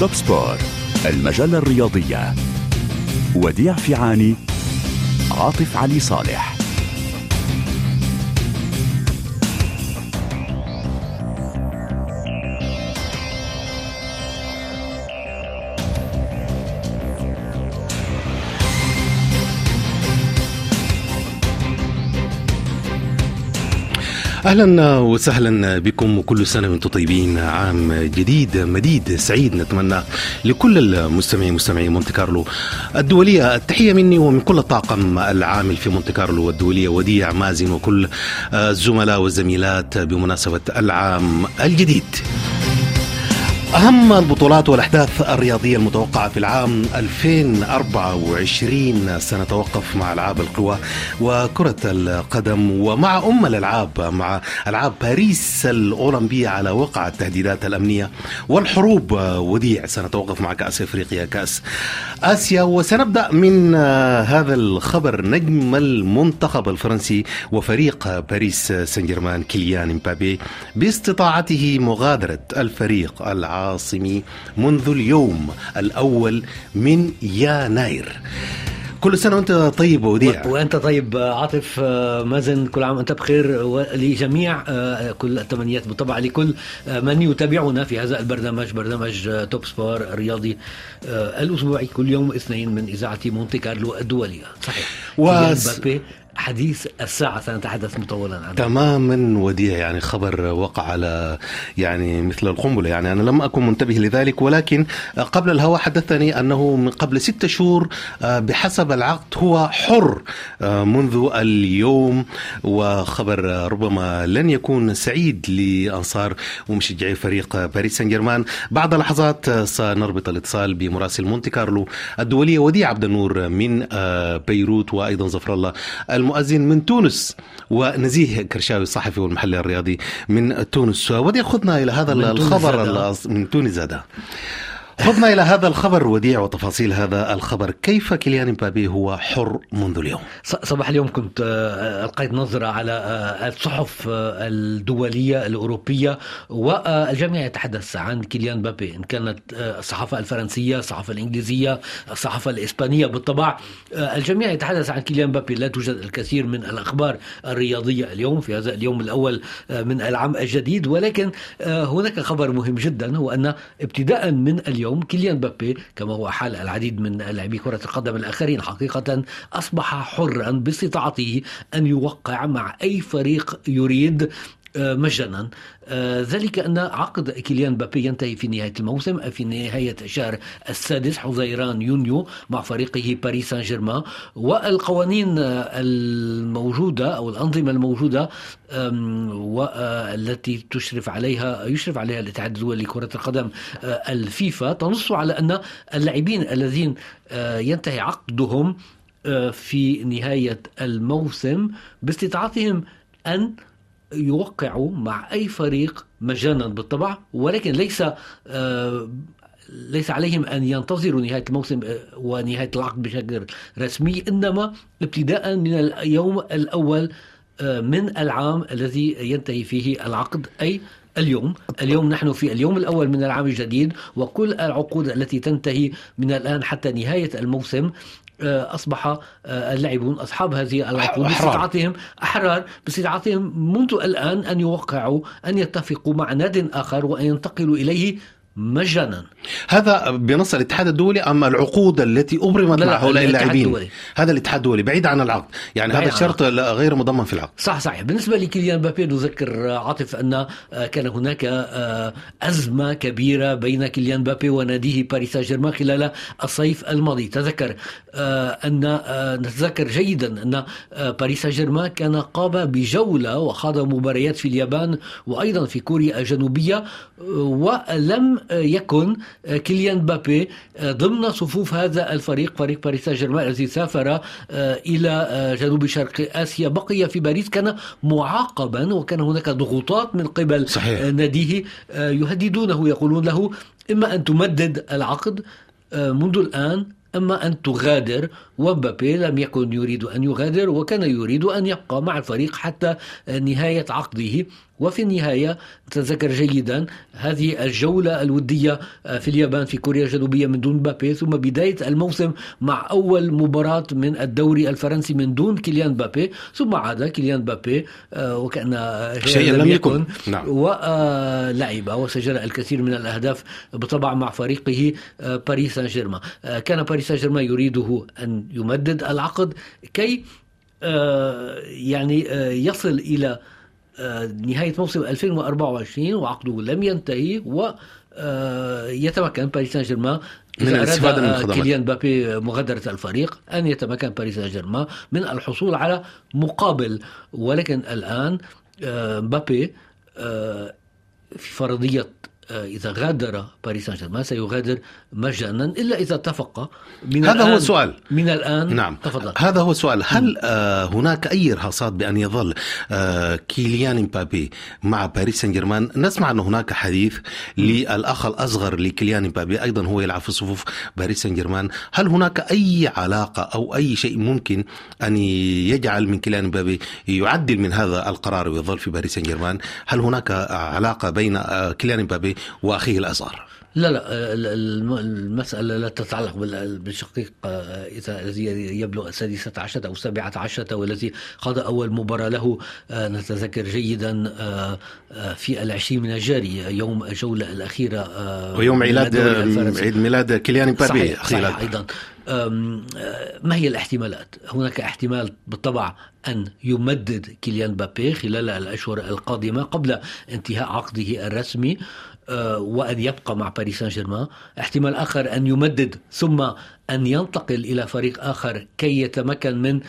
توب سبور المجلة الرياضية. وديع فيعاني عاطف علي صالح. أهلا وسهلا بكم وكل سنة وأنتم طيبين. عام جديد مديد سعيد. نتمنى لكل المستمعين مستمعي مونتي كارلو الدولية التحية مني ومن كل الطاقم العامل في مونتي كارلو الدوليه وديع مازن وكل الزملاء والزميلات بمناسبة العام الجديد. أهم البطولات والأحداث الرياضية المتوقعة في العام 2024 سنتوقف مع ألعاب القوى وكرة القدم ومع أم الألعاب مع ألعاب باريس الأولمبية على وقع التهديدات الأمنية والحروب. وديع سنتوقف مع كأس إفريقيا كأس آسيا. وسنبدأ من هذا الخبر. نجم المنتخب الفرنسي وفريق باريس سان جيرمان كيليان امبابي باستطاعته مغادرة الفريق العام العاصمي منذ اليوم الأول من يناير. كل سنة وأنت طيب وديع. وأنت طيب عاطف مازن كل عام وأنت بخير ولجميع كل التمنيات بالطبع لكل من يتابعنا في هذا البرنامج برنامج توب سبور الرياضي الأسبوعي كل يوم اثنين من إذاعة مونتي كارلو الدولية. صحيح. وس... حديث الساعة سنتحدث مطولا عنه. تماما وديع يعني خبر وقع على يعني مثل القنبلة. يعني أنا لم أكن منتبه لذلك ولكن قبل الهواء حدثني أنه من قبل ستة شهور بحسب العقد هو حر منذ اليوم. وخبر ربما لن يكون سعيد لأنصار ومشجعي فريق باريس سان جيرمان. بعد لحظات سنربط الاتصال بمراسل مونتي كارلو الدولية وديع عبد النور من بيروت وأيضا ظفر الله. المؤذن من تونس ونزيه كرشاوي الصحفي والمحلل الرياضي من تونس. خذنا إلى هذا الخبر من تونس هذا خذنا إلى هذا الخبر وديع وتفاصيل هذا الخبر. كيف كيليان مبابي هو حر منذ اليوم؟ صباح اليوم كنت ألقيت نظرة على الصحف الدولية الأوروبية والجميع يتحدث عن كيليان امبابي إن كانت الصحافة الفرنسية الصحافة الإنجليزية الصحافة الإسبانية بالطبع الجميع يتحدث عن كيليان امبابي لا توجد الكثير من الأخبار الرياضية اليوم في هذا اليوم الأول من العام الجديد. ولكن هناك خبر مهم جدا هو أن ابتداء من اليوم اليوم كيليان بابي كما هو حال العديد من لاعبي كرة القدم الآخرين حقيقة أصبح حرا باستطاعته أن يوقع مع أي فريق يريد. مجانا. ذلك أن عقد كيليان بابي ينتهي في نهاية الموسم في نهاية الشهر السادس حزيران يونيو مع فريقه باريس سان جيرمان والقوانين الموجودة أو الأنظمة الموجودة والتي تشرف عليها يشرف عليها الاتحاد الدولي لكرة القدم الفيفا تنص على أن اللاعبين الذين ينتهي عقدهم في نهاية الموسم باستطاعتهم أن يوقعوا مع أي فريق مجانا بالطبع ولكن ليس ليس عليهم أن ينتظروا نهاية الموسم ونهاية العقد بشكل رسمي إنما ابتداء من اليوم الأول من العام الذي ينتهي فيه العقد أي اليوم. اليوم نحن في اليوم الأول من العام الجديد وكل العقود التي تنتهي من الآن حتى نهاية الموسم أصبح اللاعبون أصحاب هذه العقود باستطاعتهم أحرار باستطاعتهم منذ الآن أن يوقعوا أن يتفقوا مع ناد آخر وأن ينتقلوا إليه مجانا. هذا بنص الاتحاد الدولي أم العقود التي أبرمت مع هؤلاء اللاعبين؟ هذا الاتحاد الدولي بعيد عن العقد. يعني هذا الشرط غير مضمن في العقد. صح صحيح بالنسبة لكيليان مبابي نذكر عاطف أن كان هناك أزمة كبيرة بين كيليان مبابي وناديه باريس سان جيرمان خلال الصيف الماضي. تذكر أن نتذكر جيدا أن باريس سان جيرمان كان قام بجولة وخاض مباريات في اليابان وأيضا في كوريا الجنوبية ولم يكن كيليان بابي ضمن صفوف هذا الفريق فريق باريس سان جيرمان الذي سافر إلى جنوب شرق آسيا بقي في باريس كان معاقبا وكان هناك ضغوطات من قبل صحيح. ناديه يهددونه يقولون له إما أن تمدد العقد منذ الآن أما أن تغادر ومبابي لم يكن يريد أن يغادر وكان يريد أن يبقى مع الفريق حتى نهاية عقده. وفي النهاية تذكر جيدا هذه الجولة الودية آه، في اليابان في كوريا الجنوبية من دون مبابي. ثم بداية الموسم مع أول مباراة من الدوري الفرنسي من دون كيليان مبابي. ثم عاد كيليان مبابي آه، وكأن شيء لم يكن. نعم. ولعب وسجل الكثير من الأهداف بالطبع مع فريقه باريس سان جيرمان. كان باريس سان جيرمان يريده أن يمدد العقد كي يعني يصل إلى آه، نهاية موسم 2024 وعقده لم ينتهي و آه، يتمكن باريس سان جيرمان من الاستفاده من الخدمات كيليان مبابي مغادرة الفريق أن يتمكن باريس سان جيرمان من الحصول على مقابل. ولكن الآن آه، مبابي في فرضية آه، إذا غادر باريس سان جيرمان سيغادر مجانا إلا إذا اتفق من هذا الآن هو السؤال من الآن نعم. تفضل. هذا هو السؤال هل آه هناك أي إرهاصات بأن يظل آه كيليان مبابي مع باريس سان جيرمان نسمع أن هناك حديث للأخ الأصغر لكيليان مبابي أيضا هو يلعب في صفوف باريس سان جيرمان هل هناك أي علاقة أو أي شيء ممكن أن يجعل من كيليان مبابي يعدل من هذا القرار ويظل في باريس سان جيرمان هل هناك علاقة بين آه كيليان مبابي وأخيه الأزهر. لا لا المسألة لا تتعلق بالشقيق آه، الذي يبلغ السادسة عشرة أو السابعة عشرة والذي قضى أول مباراة له آه، نتذكر جيدا آه، في العشرين من الجاري يوم الجولة الأخيرة ويوم ميلاد عيد ميلاد كيليان مبابي صحيح, صحيح أيضا. ما هي الاحتمالات؟ هناك احتمال بالطبع أن يمدد كيليان بابي خلال الأشهر القادمة قبل انتهاء عقده الرسمي آه، وأن يبقى مع باريس سان جيرمان احتمال آخر أن يمدد ثم أن ينتقل إلى فريق آخر كي يتمكن من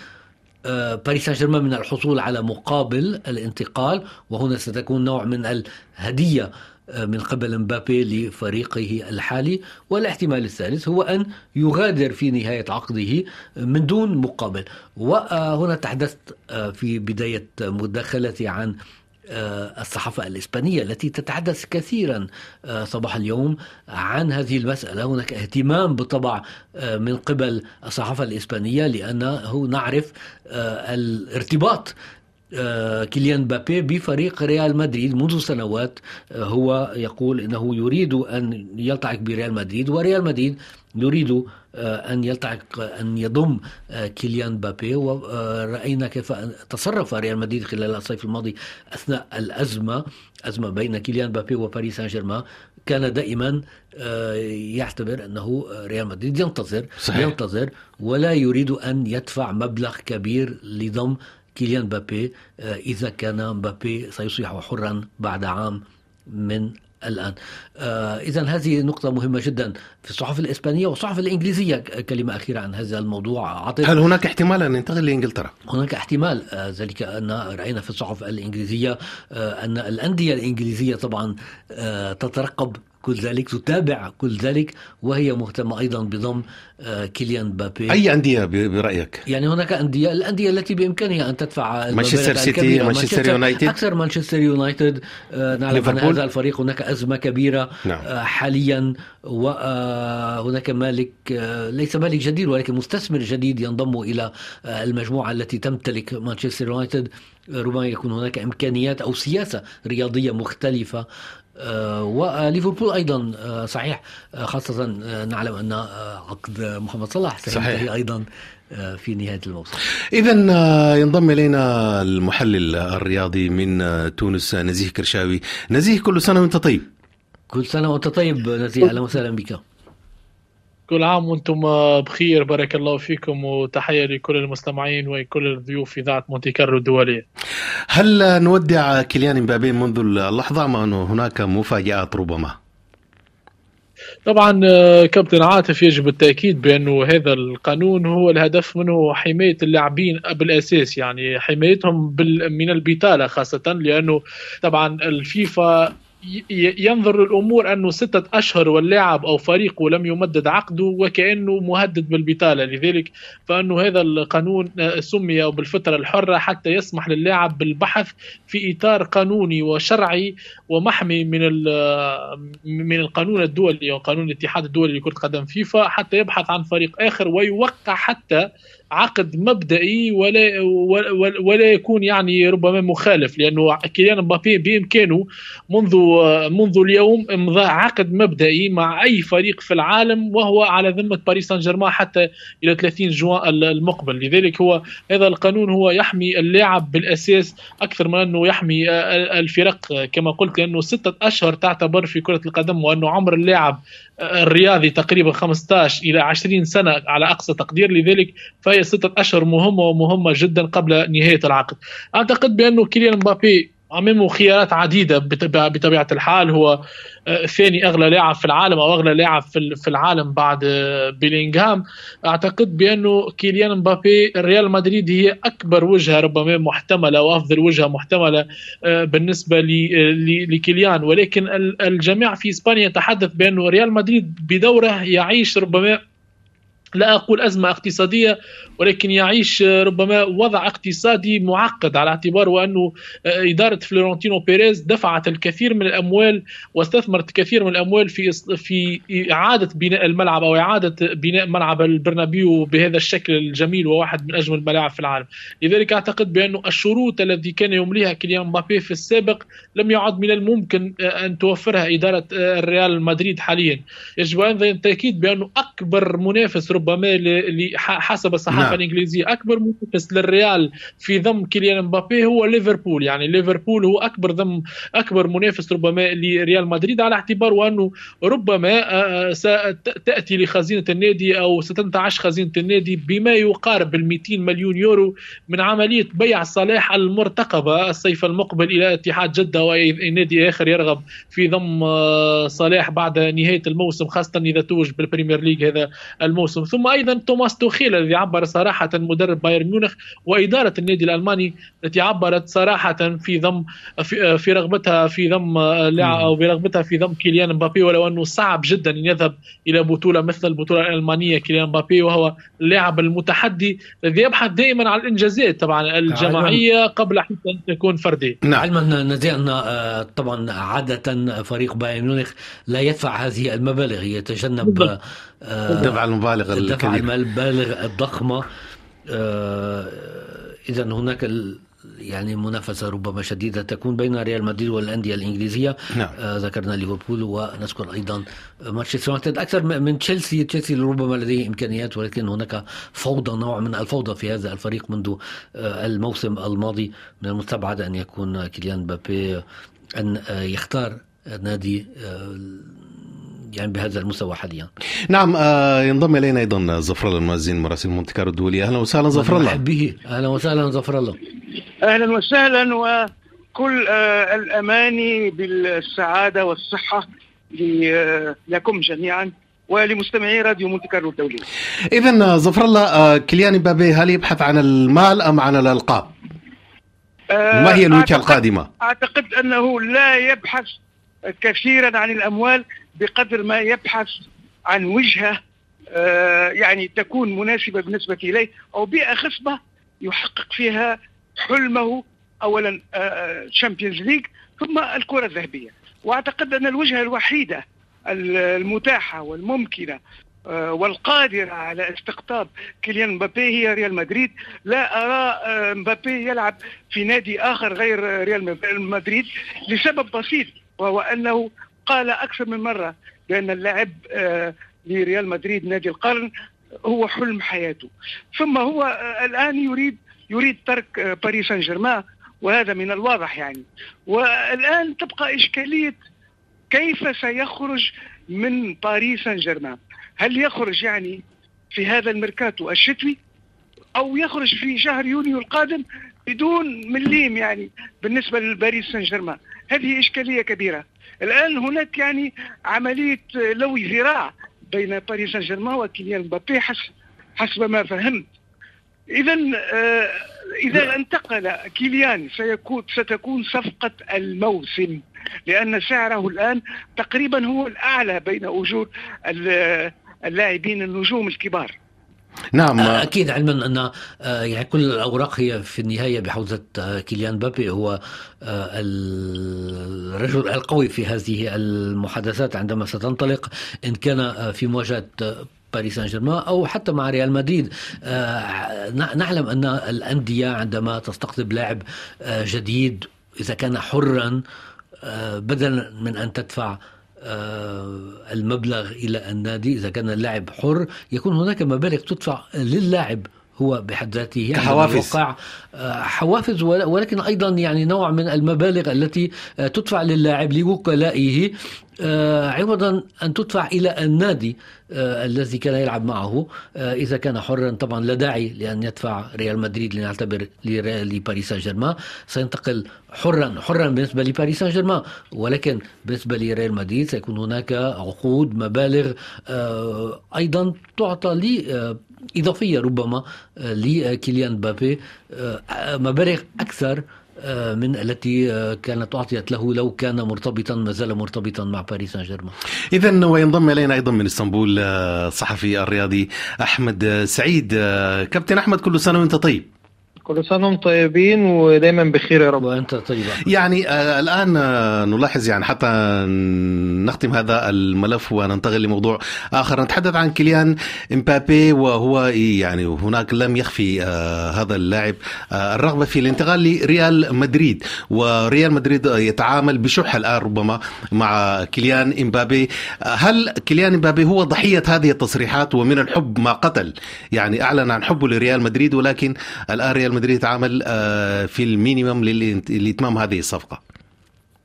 آه، باريس سان جيرمان من الحصول على مقابل الانتقال وهنا ستكون نوع من الهدية آه، من قبل مبابي لفريقه الحالي والاحتمال الثالث هو أن يغادر في نهاية عقده من دون مقابل. وهنا تحدثت في بداية مداخلتي عن آه، الصحافة الإسبانية التي تتحدث كثيرا آه، صباح اليوم عن هذه المسألة. هناك اهتمام بالطبع آه، من قبل الصحافة الإسبانية لأنه نعرف الارتباط كيليان بابي بفريق ريال مدريد منذ سنوات هو يقول إنه يريد أن يلتحق بريال مدريد وريال مدريد يريد آه، أن يلتحق أن يضم آه، كيليان بابي ورأينا كيف تصرف ريال مدريد خلال الصيف الماضي أثناء الأزمة أزمة بين كيليان بابي وباريس سان جيرمان كان دائما آه، يعتبر أنه ريال مدريد ينتظر صحيح. ينتظر ولا يريد أن يدفع مبلغ كبير لضم كيليان بابي إذا كان بابي سيصبح حرا بعد عام من الآن آه إذا هذه نقطة مهمة جدا في الصحف الإسبانية والصحف الإنجليزية كلمة أخيرة عن هذا الموضوع عطيب. هل هناك احتمال أن ينتقل لإنجلترا؟ هناك احتمال آه ذلك أن رأينا في الصحف الإنجليزية آه أن الأندية الإنجليزية طبعا آه تترقب كل ذلك تتابع كل ذلك وهي مهتمة أيضا بضم آه، كيليان بابي أي أندية برأيك؟ يعني هناك أندية الأندية التي بإمكانها أن تدفع مانشستر سيتي مانشستر يونايتد؟ أكثر مانشستر يونايتد آه، نعلم أن هذا الفريق هناك أزمة كبيرة نعم. آه، حاليا وهناك مالك ليس مالك جديد ولكن مستثمر جديد ينضم إلى المجموعة التي تمتلك مانشستر يونايتد. ربما يكون هناك إمكانيات أو سياسة رياضية مختلفة آه، وليفربول أيضا آه، صحيح آه، خاصة نعلم أن عقد محمد صلاح سينتهي أيضا في نهاية الموسم. اذا ينضم إلينا المحلل الرياضي من تونس نزيه كرشاوي، نزيه كل سنة وأنت طيب. كل سنة وأنت طيب نزيه أهلا وسهلا بك. كل عام وأنتم بخير بارك الله فيكم وتحية لكل المستمعين وكل الضيوف في اذاعه مونتي كارلو الدولية. هل نودع كيليان مبابي منذ اللحظة أم انه هناك مفاجآت ربما؟ طبعا كابتن عاطف يجب التأكيد بأنه هذا القانون هو الهدف منه حماية اللاعبين بالأساس يعني حمايتهم من البطالة خاصة لأنه طبعا الفيفا ينظر للأمور أنه ستة أشهر واللاعب أو فريقه لم يمدد عقده وكأنه مهدد بالبطالة. لذلك فأنه هذا القانون سمي بالفترة الحرة حتى يسمح للاعب بالبحث في إطار قانوني وشرعي ومحمي من من القانون الدولي أو قانون الاتحاد الدولي لكرة قدم فيفا حتى يبحث عن فريق آخر ويوقع حتى عقد مبدئي ولا ولا يكون يعني ربما مخالف لأنه كيليان مبابي بإمكانه منذ منذ اليوم امضاء عقد مبدئي مع أي فريق في العالم وهو على ذمة باريس سان جيرمان حتى إلى 30 جوان المقبل. لذلك هو هذا القانون هو يحمي اللاعب بالأساس أكثر من أنه يحمي الفرق. كما قلت لأنه ستة أشهر تعتبر في كرة القدم وأنه عمر اللاعب الرياضي تقريبا 15 إلى 20 سنة على أقصى تقدير لذلك فهي ستة أشهر مهمة ومهمة جدا قبل نهاية العقد. أعتقد بأنه كيليان مبابي امامه خيارات عديدة بطبيعة الحال هو آه، ثاني أغلى لاعب في العالم أو أغلى لاعب في العالم بعد آه، بيلينغهام. أعتقد بأنه كيليان مبابي ريال مدريد هي أكبر وجهة ربما محتملة وافضل وجهة محتملة آه، بالنسبة لكيليان. ولكن الجميع في إسبانيا يتحدث بأنه ريال مدريد بدوره يعيش ربما لا أقول أزمة اقتصادية ولكن يعيش ربما وضع اقتصادي معقد على اعتبار وأنه إدارة فلورنتينو بيريز دفعت الكثير من الأموال واستثمرت الكثير من الأموال في في إعادة بناء الملعب أو إعادة بناء ملعب البرنابيو بهذا الشكل الجميل وواحد من أجمل الملاعب في العالم. لذلك أعتقد بانه الشروط التي كان يمليها كيليان مبابي في السابق لم يعد من الممكن أن توفرها إدارة الريال مدريد حاليا. يجب أيضا التاكيد بأنه أكبر منافس ربما حسب الصحافة نعم. الإنجليزية. أكبر منافس للريال في ضم كيليان مبابي هو ليفربول. يعني ليفربول هو أكبر ضم أكبر منافس ربما لريال مدريد على اعتبار وأنه ربما آه، آه، ستاتي لخزينة النادي أو ستنتعش خزينة النادي بما يقارب ال 200 مليون يورو من عملية بيع صلاح المرتقبة الصيف المقبل إلى اتحاد جدة أو أي نادي آخر يرغب في ضم آه، صلاح بعد نهاية الموسم خاصة إذا توج بالبريمير ليج هذا الموسم. ثم أيضا توماس توخيل الذي عبر صراحة مدرب بايرن ميونخ وإدارة النادي الألماني التي عبرت صراحة في ضم في, في رغبتها في ضم أو برغبتها في ضم كيليان مبابي ولو أنه صعب جدا أن يذهب إلى بطولة مثل البطولة الألمانية كيليان مبابي وهو اللاعب المتحدي الذي يبحث دائما عن الإنجازات طبعا الجماعية قبل حتى أن تكون فردية. نعم. علما نزيه ان آه، طبعا عادة فريق بايرن ميونخ لا يدفع هذه المبالغ يتجنب الدفع المبالغ الدفع المبالغ الضخمة. آه، اذا هناك يعني منافسة ربما شديدة تكون بين ريال مدريد والأندية الإنجليزية. نعم. آه ذكرنا ليفربول ونذكر أيضا مانشستر يونايتد. أكثر من تشيلسي تشيلسي ربما لديه إمكانيات ولكن هناك فوضى نوع من الفوضى في هذا الفريق منذ آه الموسم الماضي. من المستبعد أن يكون كيليان بابي أن آه يختار نادي آه، يعني بهذا المستوى حاليا. نعم آه ينضم إلينا أيضا زفر الله المؤذن مراسل مونتي كارلو الدولي. أهلا وسهلا زفر الله. به. أهلا وسهلا زفر الله. أهلا وسهلا وكل آه الأماني بالسعادة والصحة لكم جميعا ولمستمعي راديو مونتي كارلو الدولي. إذا ظفر الله آه كيليان مبابي هل يبحث عن المال أم عن الألقاب؟ ما هي الوجهة القادمة؟ أعتقد أنه لا يبحث كثيرا عن الأموال بقدر ما يبحث عن وجهة آه، يعني تكون مناسبة بالنسبة إليه أو بيئة خصبة يحقق فيها حلمه اولا Champions آه، League ثم الكرة الذهبية. وأعتقد أن الوجهة الوحيدة المتاحة والممكنة آه، والقادرة على استقطاب كيليان مبابي هي ريال مدريد. لا أرى مبابي يلعب في نادي آخر غير ريال مدريد لسبب بسيط. وهو أنه قال أكثر من مرة بأن اللاعب آه، لريال مدريد نادي القرن هو حلم حياته. ثم هو آه، الآن يريد يريد ترك آه، باريس سان جيرمان وهذا من الواضح يعني. والآن تبقى إشكالية كيف سيخرج من باريس سان جيرمان هل يخرج يعني في هذا الميركاتو الشتوي أو يخرج في شهر يونيو القادم بدون مليم يعني بالنسبة لباريس سان جيرمان هذه إشكالية كبيرة. الآن هناك يعني عملية لوي ذراع بين باريس سان جيرمان وكيليان مبابي حسب حسب ما فهمت. آه إذا انتقل كيليان سيكون ستكون صفقة الموسم لأن سعره الآن تقريبا هو الأعلى بين أجور اللاعبين النجوم الكبار. نعم. آه، أكيد علما أن آه، يعني كل الأوراق هي في النهاية بحوزة آه، كيليان بابي هو الرجل القوي في هذه المحادثات عندما ستنطلق إن كان في مواجهة باريس سان جيرمان أو حتى مع ريال مدريد. نعلم أن الأندية عندما تستقطب لاعب جديد إذا كان حرا بدلا من أن تدفع المبلغ إلى النادي. إذا كان اللاعب حر يكون هناك مبالغ تدفع للاعب. هو بحد ذاته كحوافز. حوافز ولكن أيضا يعني نوع من المبالغ التي تدفع للاعب لوكلائه آه، عوضا أن تدفع إلى النادي آه، الذي كان يلعب معه. آه، إذا كان حرا طبعا لا داعي لأن يدفع ريال مدريد لنعتبر لباريس سان جيرمان سينتقل حرا حرا بالنسبة لباريس سان جيرمان ولكن بالنسبة لريال مدريد سيكون هناك عقود مبالغ أيضا تعطى لي إضافية ربما لكيليان بابي مبالغ أكثر آه، من التي آه، كانت أعطيت له لو كان مرتبطا ما زال مرتبطا مع باريس سان جيرمان إذا وينضم إلينا أيضا من إسطنبول الصحفي آه، الرياضي أحمد سعيد. كابتن أحمد كل سنة وأنت طيب. كل سنة وأنتم طيبين ودايما بخير يا رب. وأنت طيب. يعني آه الآن آه نلاحظ يعني حتى نختم هذا الملف وننتقل لموضوع آخر. نتحدث عن كيليان إمبابي وهو يعني هناك لم يخفي آه هذا اللاعب آه الرغبة في الانتقال لريال مدريد. وريال مدريد يتعامل بشح الآن ربما مع كيليان إمبابي. هل كيليان إمبابي هو ضحية هذه التصريحات ومن الحب ما قتل؟ يعني أعلن عن حبه لريال مدريد ولكن الآن ريال مدريد يتعامل آه، في ال minimum لاتمام هذه الصفقة.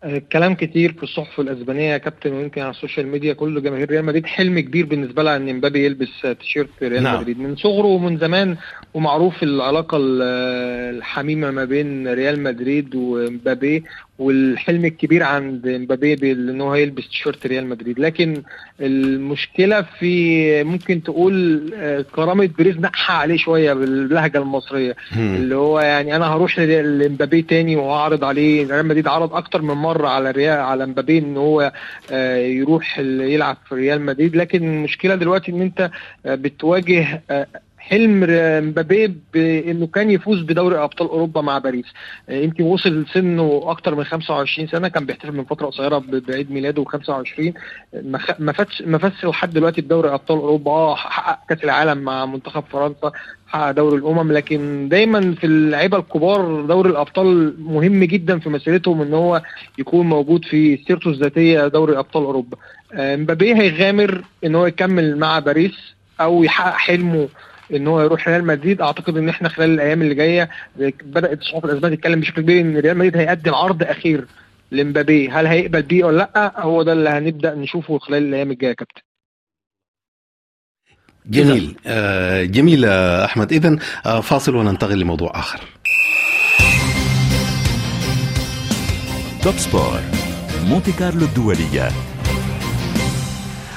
آه، كلام كتير في الصحف الأسبانية يا كابتن ويمكن على ال social media كل جماهير ريال مدريد حلم كبير بالنسبة لها إن امبابي يلبس تيشيرت ريال نعم. مدريد. من صغره ومن زمان ومعروف العلاقة الحميمة ما بين ريال مدريد ومبابي. والحلم الكبير عند مبابي ان هو يلبس تيشيرت ريال مدريد. لكن المشكلة في ممكن تقول آه، كرامة بيريز نقحه عليه شوية باللهجة المصرية. مم. اللي هو يعني أنا هروح لمبابي تاني وهعرض عليه. ريال مدريد عرض أكتر من مرة على ريال على مبابي إن هو آه، يروح يلعب في ريال مدريد. لكن المشكلة دلوقتي إن أنت آه، بتواجه حلم مبابي بانه كان يفوز بدوري أبطال أوروبا مع باريس. آه، يمكن وصل سنه أكتر من 25 سنة كان بيحتفل من فترة قصيرة بعيد ميلاده 25 ما فاتش ما فاتش لحد دلوقتي بدوري أبطال أوروبا. آه حقق كأس العالم مع منتخب فرنسا حقق دوري الأمم. لكن دايما في اللعيبة الكبار دوري الأبطال مهم جدا في مسيرتهم إن هو يكون موجود في سيرته الذاتية دوري أبطال أوروبا. آه، مبابي هيغامر إن هو يكمل مع باريس أو يحقق حلمه إن هو يروح ريال مدريد. أعتقد إن إحنا خلال الأيام اللي جاية بدأت الصحف الاسبانيه تتكلم بشكل كبير إن ريال مدريد هيقدم عرض أخير لمبابي. هل هيقبل بيه ولا لأ؟ هو ده اللي هنبدأ نشوفه خلال الأيام الجاية يا كابتن. جميل. آه جميل آه أحمد. إذا آه فاصل وننتقل لموضوع آخر. توب سبور مونتي كارلو الدولية.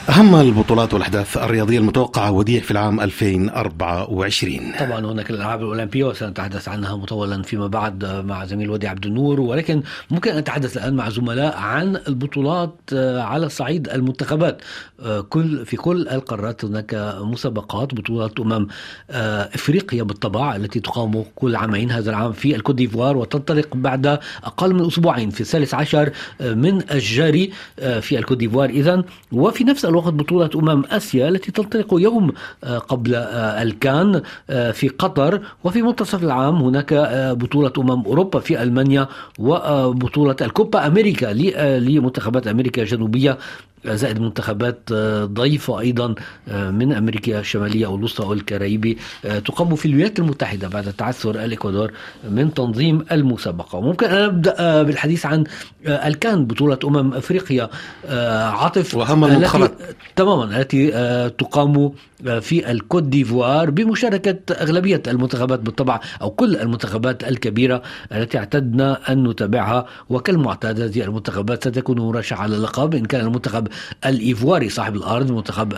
أهم البطولات والأحداث الرياضية المتوقعة وديع في العام 2024 طبعا هناك الألعاب الأولمبية وسنتحدث عنها مطولا فيما بعد مع زميل وديع عبد النور ولكن ممكن أن نتحدث الآن مع زملاء عن البطولات آه، على صعيد المنتخبات. آه، كل في كل القارات هناك مسابقات بطولات أمم آه، إفريقيا بالطبع التي تقام كل عامين هذا العام في الكوت ديفوار وتنطلق بعد أقل من أسبوعين في الثالث عشر من الجاري في الكوت ديفوار. إذا وفي نفس الوقت بطولة أمم آسيا التي تنطلق يوم آه، قبل آه، الكان آه، في قطر. وفي منتصف العام هناك بطولة أمم أوروبا في ألمانيا وبطولة الكوبا أمريكا لمنتخبات أمريكا الجنوبية. زائد منتخبات آه، ضيفة أيضا آه، من أمريكا الشمالية أو الوسطى أو الكاريبي آه، تقام في الولايات المتحدة بعد تعثر الإكوادور من تنظيم المسابقة. ممكن أن نبدأ بالحديث عن الكان بطولة أمم أفريقيا. عاطف وأهم المنتخبات تماما التي تقام في الكوت ديفوار بمشاركة أغلبية المنتخبات بالطبع أو كل المنتخبات الكبيرة التي اعتدنا أن نتابعها. وكالمعتاد هذه المنتخبات ستكون مرشحة على اللقب. إن كان المنتخب الإيفواري صاحب الأرض منتخب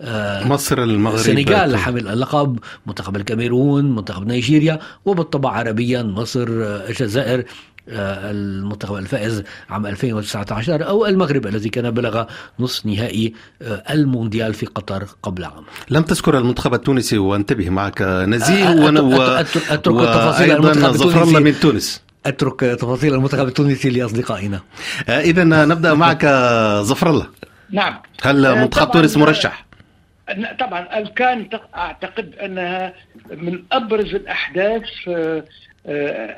آه، مصر المغرب السنغال حامل اللقب منتخب الكاميرون منتخب نيجيريا وبالطبع عربيا مصر الجزائر آه، المنتخب الفائز عام 2019 أو المغرب الذي كان بلغ نصف نهائي آه، المونديال في قطر قبل عام. لم تذكر المنتخب التونسي وانتبه معك نزيه أترك تفاصيل المنتخب الله من تونس. أترك تفاصيل المنتخب التونسي لأصدقائنا. اذا نبدأ معك ظفر الله نعم. هل منتخب تونس مرشح؟ طبعا الكان أعتقد أنها من أبرز الأحداث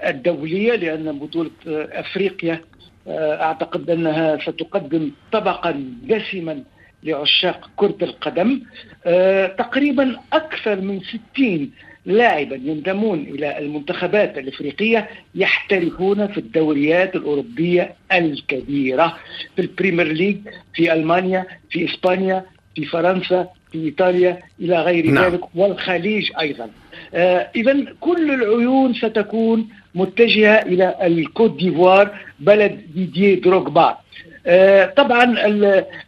الدولية لأن بطولة أفريقيا أعتقد أنها ستقدم طبقا دسما لعشاق كرة القدم. تقريبا أكثر من 60 لاعبا ينضمون إلى المنتخبات الإفريقية يحترفون في الدوريات الأوروبية الكبيرة في البريمير ليج في ألمانيا في إسبانيا في فرنسا في إيطاليا إلى غير نعم. ذلك والخليج أيضا آه اذا كل العيون ستكون متجهة إلى الكوت ديفوار بلد ديديه دروغبا طبعا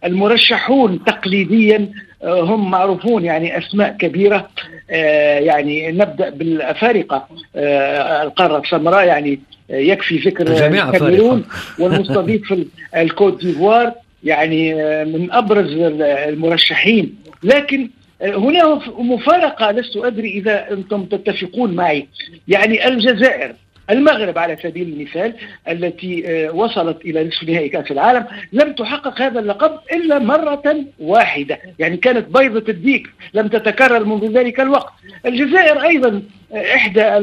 المرشحون تقليديا آه هم معروفون يعني أسماء كبيرة آه، يعني نبدأ بالافارقه آه، القارة السمراء يعني يكفي ذكر الكاميرون والمستضيف الكوت ديفوار يعني من أبرز المرشحين. لكن هنا مفارقة لست أدري إذا أنتم تتفقون معي. يعني الجزائر المغرب على سبيل المثال التي آه، وصلت إلى نصف نهائي كأس العالم لم تحقق هذا اللقب إلا مرة واحدة، يعني كانت بيضة الديك لم تتكرر منذ ذلك الوقت. الجزائر أيضا آه، إحدى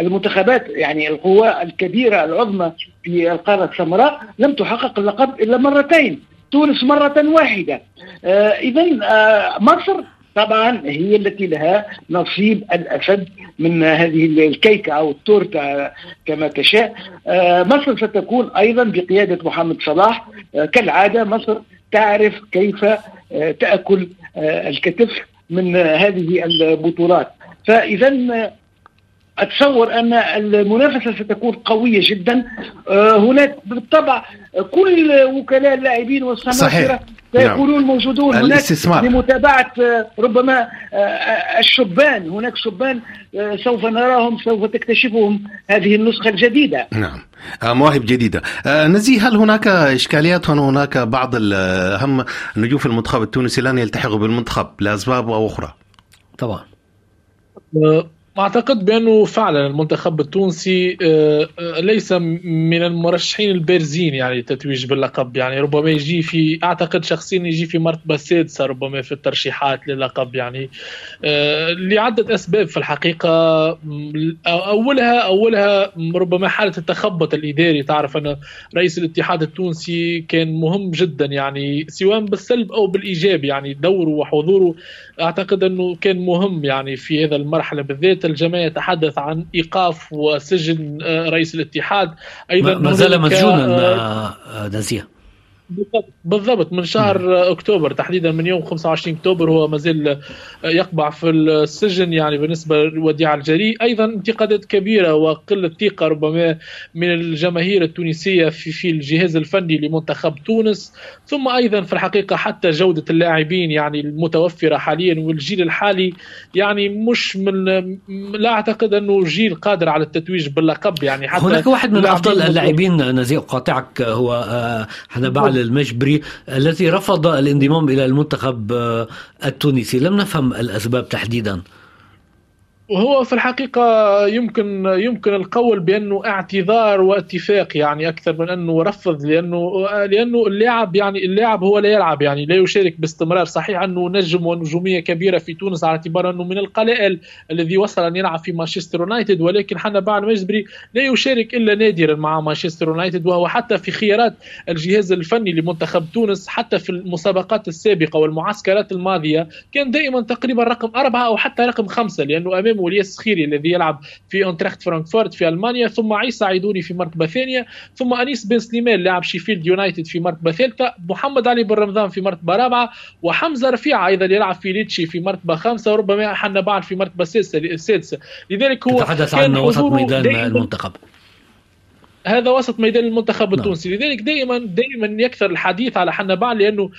المنتخبات يعني القوى الكبيرة العظمى في القارة السمراء لم تحقق اللقب إلا مرتين. تونس آه إذا آه مصر طبعا هي التي لها نصيب الأسد من هذه الكيكة أو التورتة كما تشاء. آه، مصر ستكون أيضا بقيادة محمد صلاح. آه، كالعادة مصر تعرف كيف آه، تأكل الكتف من هذه البطولات. فإذا أتصور أن المنافسة ستكون قوية جدا. هناك بالطبع كل وكلاء اللاعبين سيكونون نعم. موجودون. هناك الاستثمار. لمتابعة آه، ربما آه، آه، الشبان. هناك شبان سوف نراهم سوف تكتشفهم هذه النسخة الجديدة. نعم. مواهب جديدة. نزيه هل هناك إشكاليات؟ هناك بعض أهم نجوم في المنتخب التونسي لن يلتحقوا بالمنتخب لأسباب أو أخرى؟ طبعا. أعتقد بأنه فعلا المنتخب التونسي آه، آه، ليس من المرشحين البارزين يعني للتتويج باللقب. يعني ربما يجي في أعتقد شخصيا يجي في مرتبة سادسة ربما في الترشيحات للقب يعني. آه، لعدة أسباب في الحقيقة. أولها أولها ربما حالة التخبط الإداري. تعرف أن رئيس الاتحاد التونسي كان مهم جدا يعني سواء بالسلب أو بالإيجاب يعني دوره وحضوره أعتقد أنه كان مهم يعني في هذا المرحلة بالذات. الجميع يتحدث عن إيقاف وسجن آه، رئيس الاتحاد. أيضا ما زال مسجونا آه، آه، نزيه بالضبط من شهر أكتوبر تحديدا من يوم 25 أكتوبر هو ما زال يقبع في السجن يعني بالنسبة للوديعة الجريء أيضا انتقادات كبيرة وقلة ثقة ربما من الجماهير التونسية في في الجهاز الفني لمنتخب تونس. ثم أيضا في الحقيقة حتى جودة اللاعبين يعني المتوفرة حاليا والجيل الحالي يعني مش من لا أعتقد أنه جيل قادر على التتويج باللقب يعني حتى هناك واحد من أفضل اللاعبين نزيه قاطعك هو آه، حنبال المجبري الذي رفض الانضمام إلى المنتخب التونسي. لم نفهم الأسباب تحديدا. وهو في الحقيقة يمكن يمكن القول بأنه اعتذار واتفاق يعني أكثر من أنه رفض لأنه لأنه اللاعب يعني اللاعب هو لا يلعب يعني لا يشارك باستمرار. صحيح أنه نجم ونجومية كبيرة في تونس على اعتبار أنه من القلائل الذي وصل أن يلعب في مانشستر يونايتد ولكن حنا بعد مجبري لا يشارك إلا نادرا مع مانشستر يونايتد وهو حتى في خيارات الجهاز الفني لمنتخب تونس حتى في المسابقات السابقة والمعسكرات الماضية كان دائما تقريبا رقم أربعة أو حتى رقم خمسة لأنه أمامه والياس سخيري الذي يلعب في اونتراخت فرانكفورت في ألمانيا ثم عيسى عيدوني في مرتبه ثانية ثم أنيس بن سليمان لاعب شيفيلد يونايتد في مرتبه ثالثة محمد علي بن رمضان في مرتبه رابعة وحمزة رفيعة أيضا يلعب في ليتشي في مرتبه خامسة وربما حنبعل في مرتبه سادسه لذلك هو تحدث عن وسط ميدان المنتخب. هذا وسط ميدان المنتخب نعم. التونسي لذلك دائما دائما يكثر الحديث على حنبعل لأنه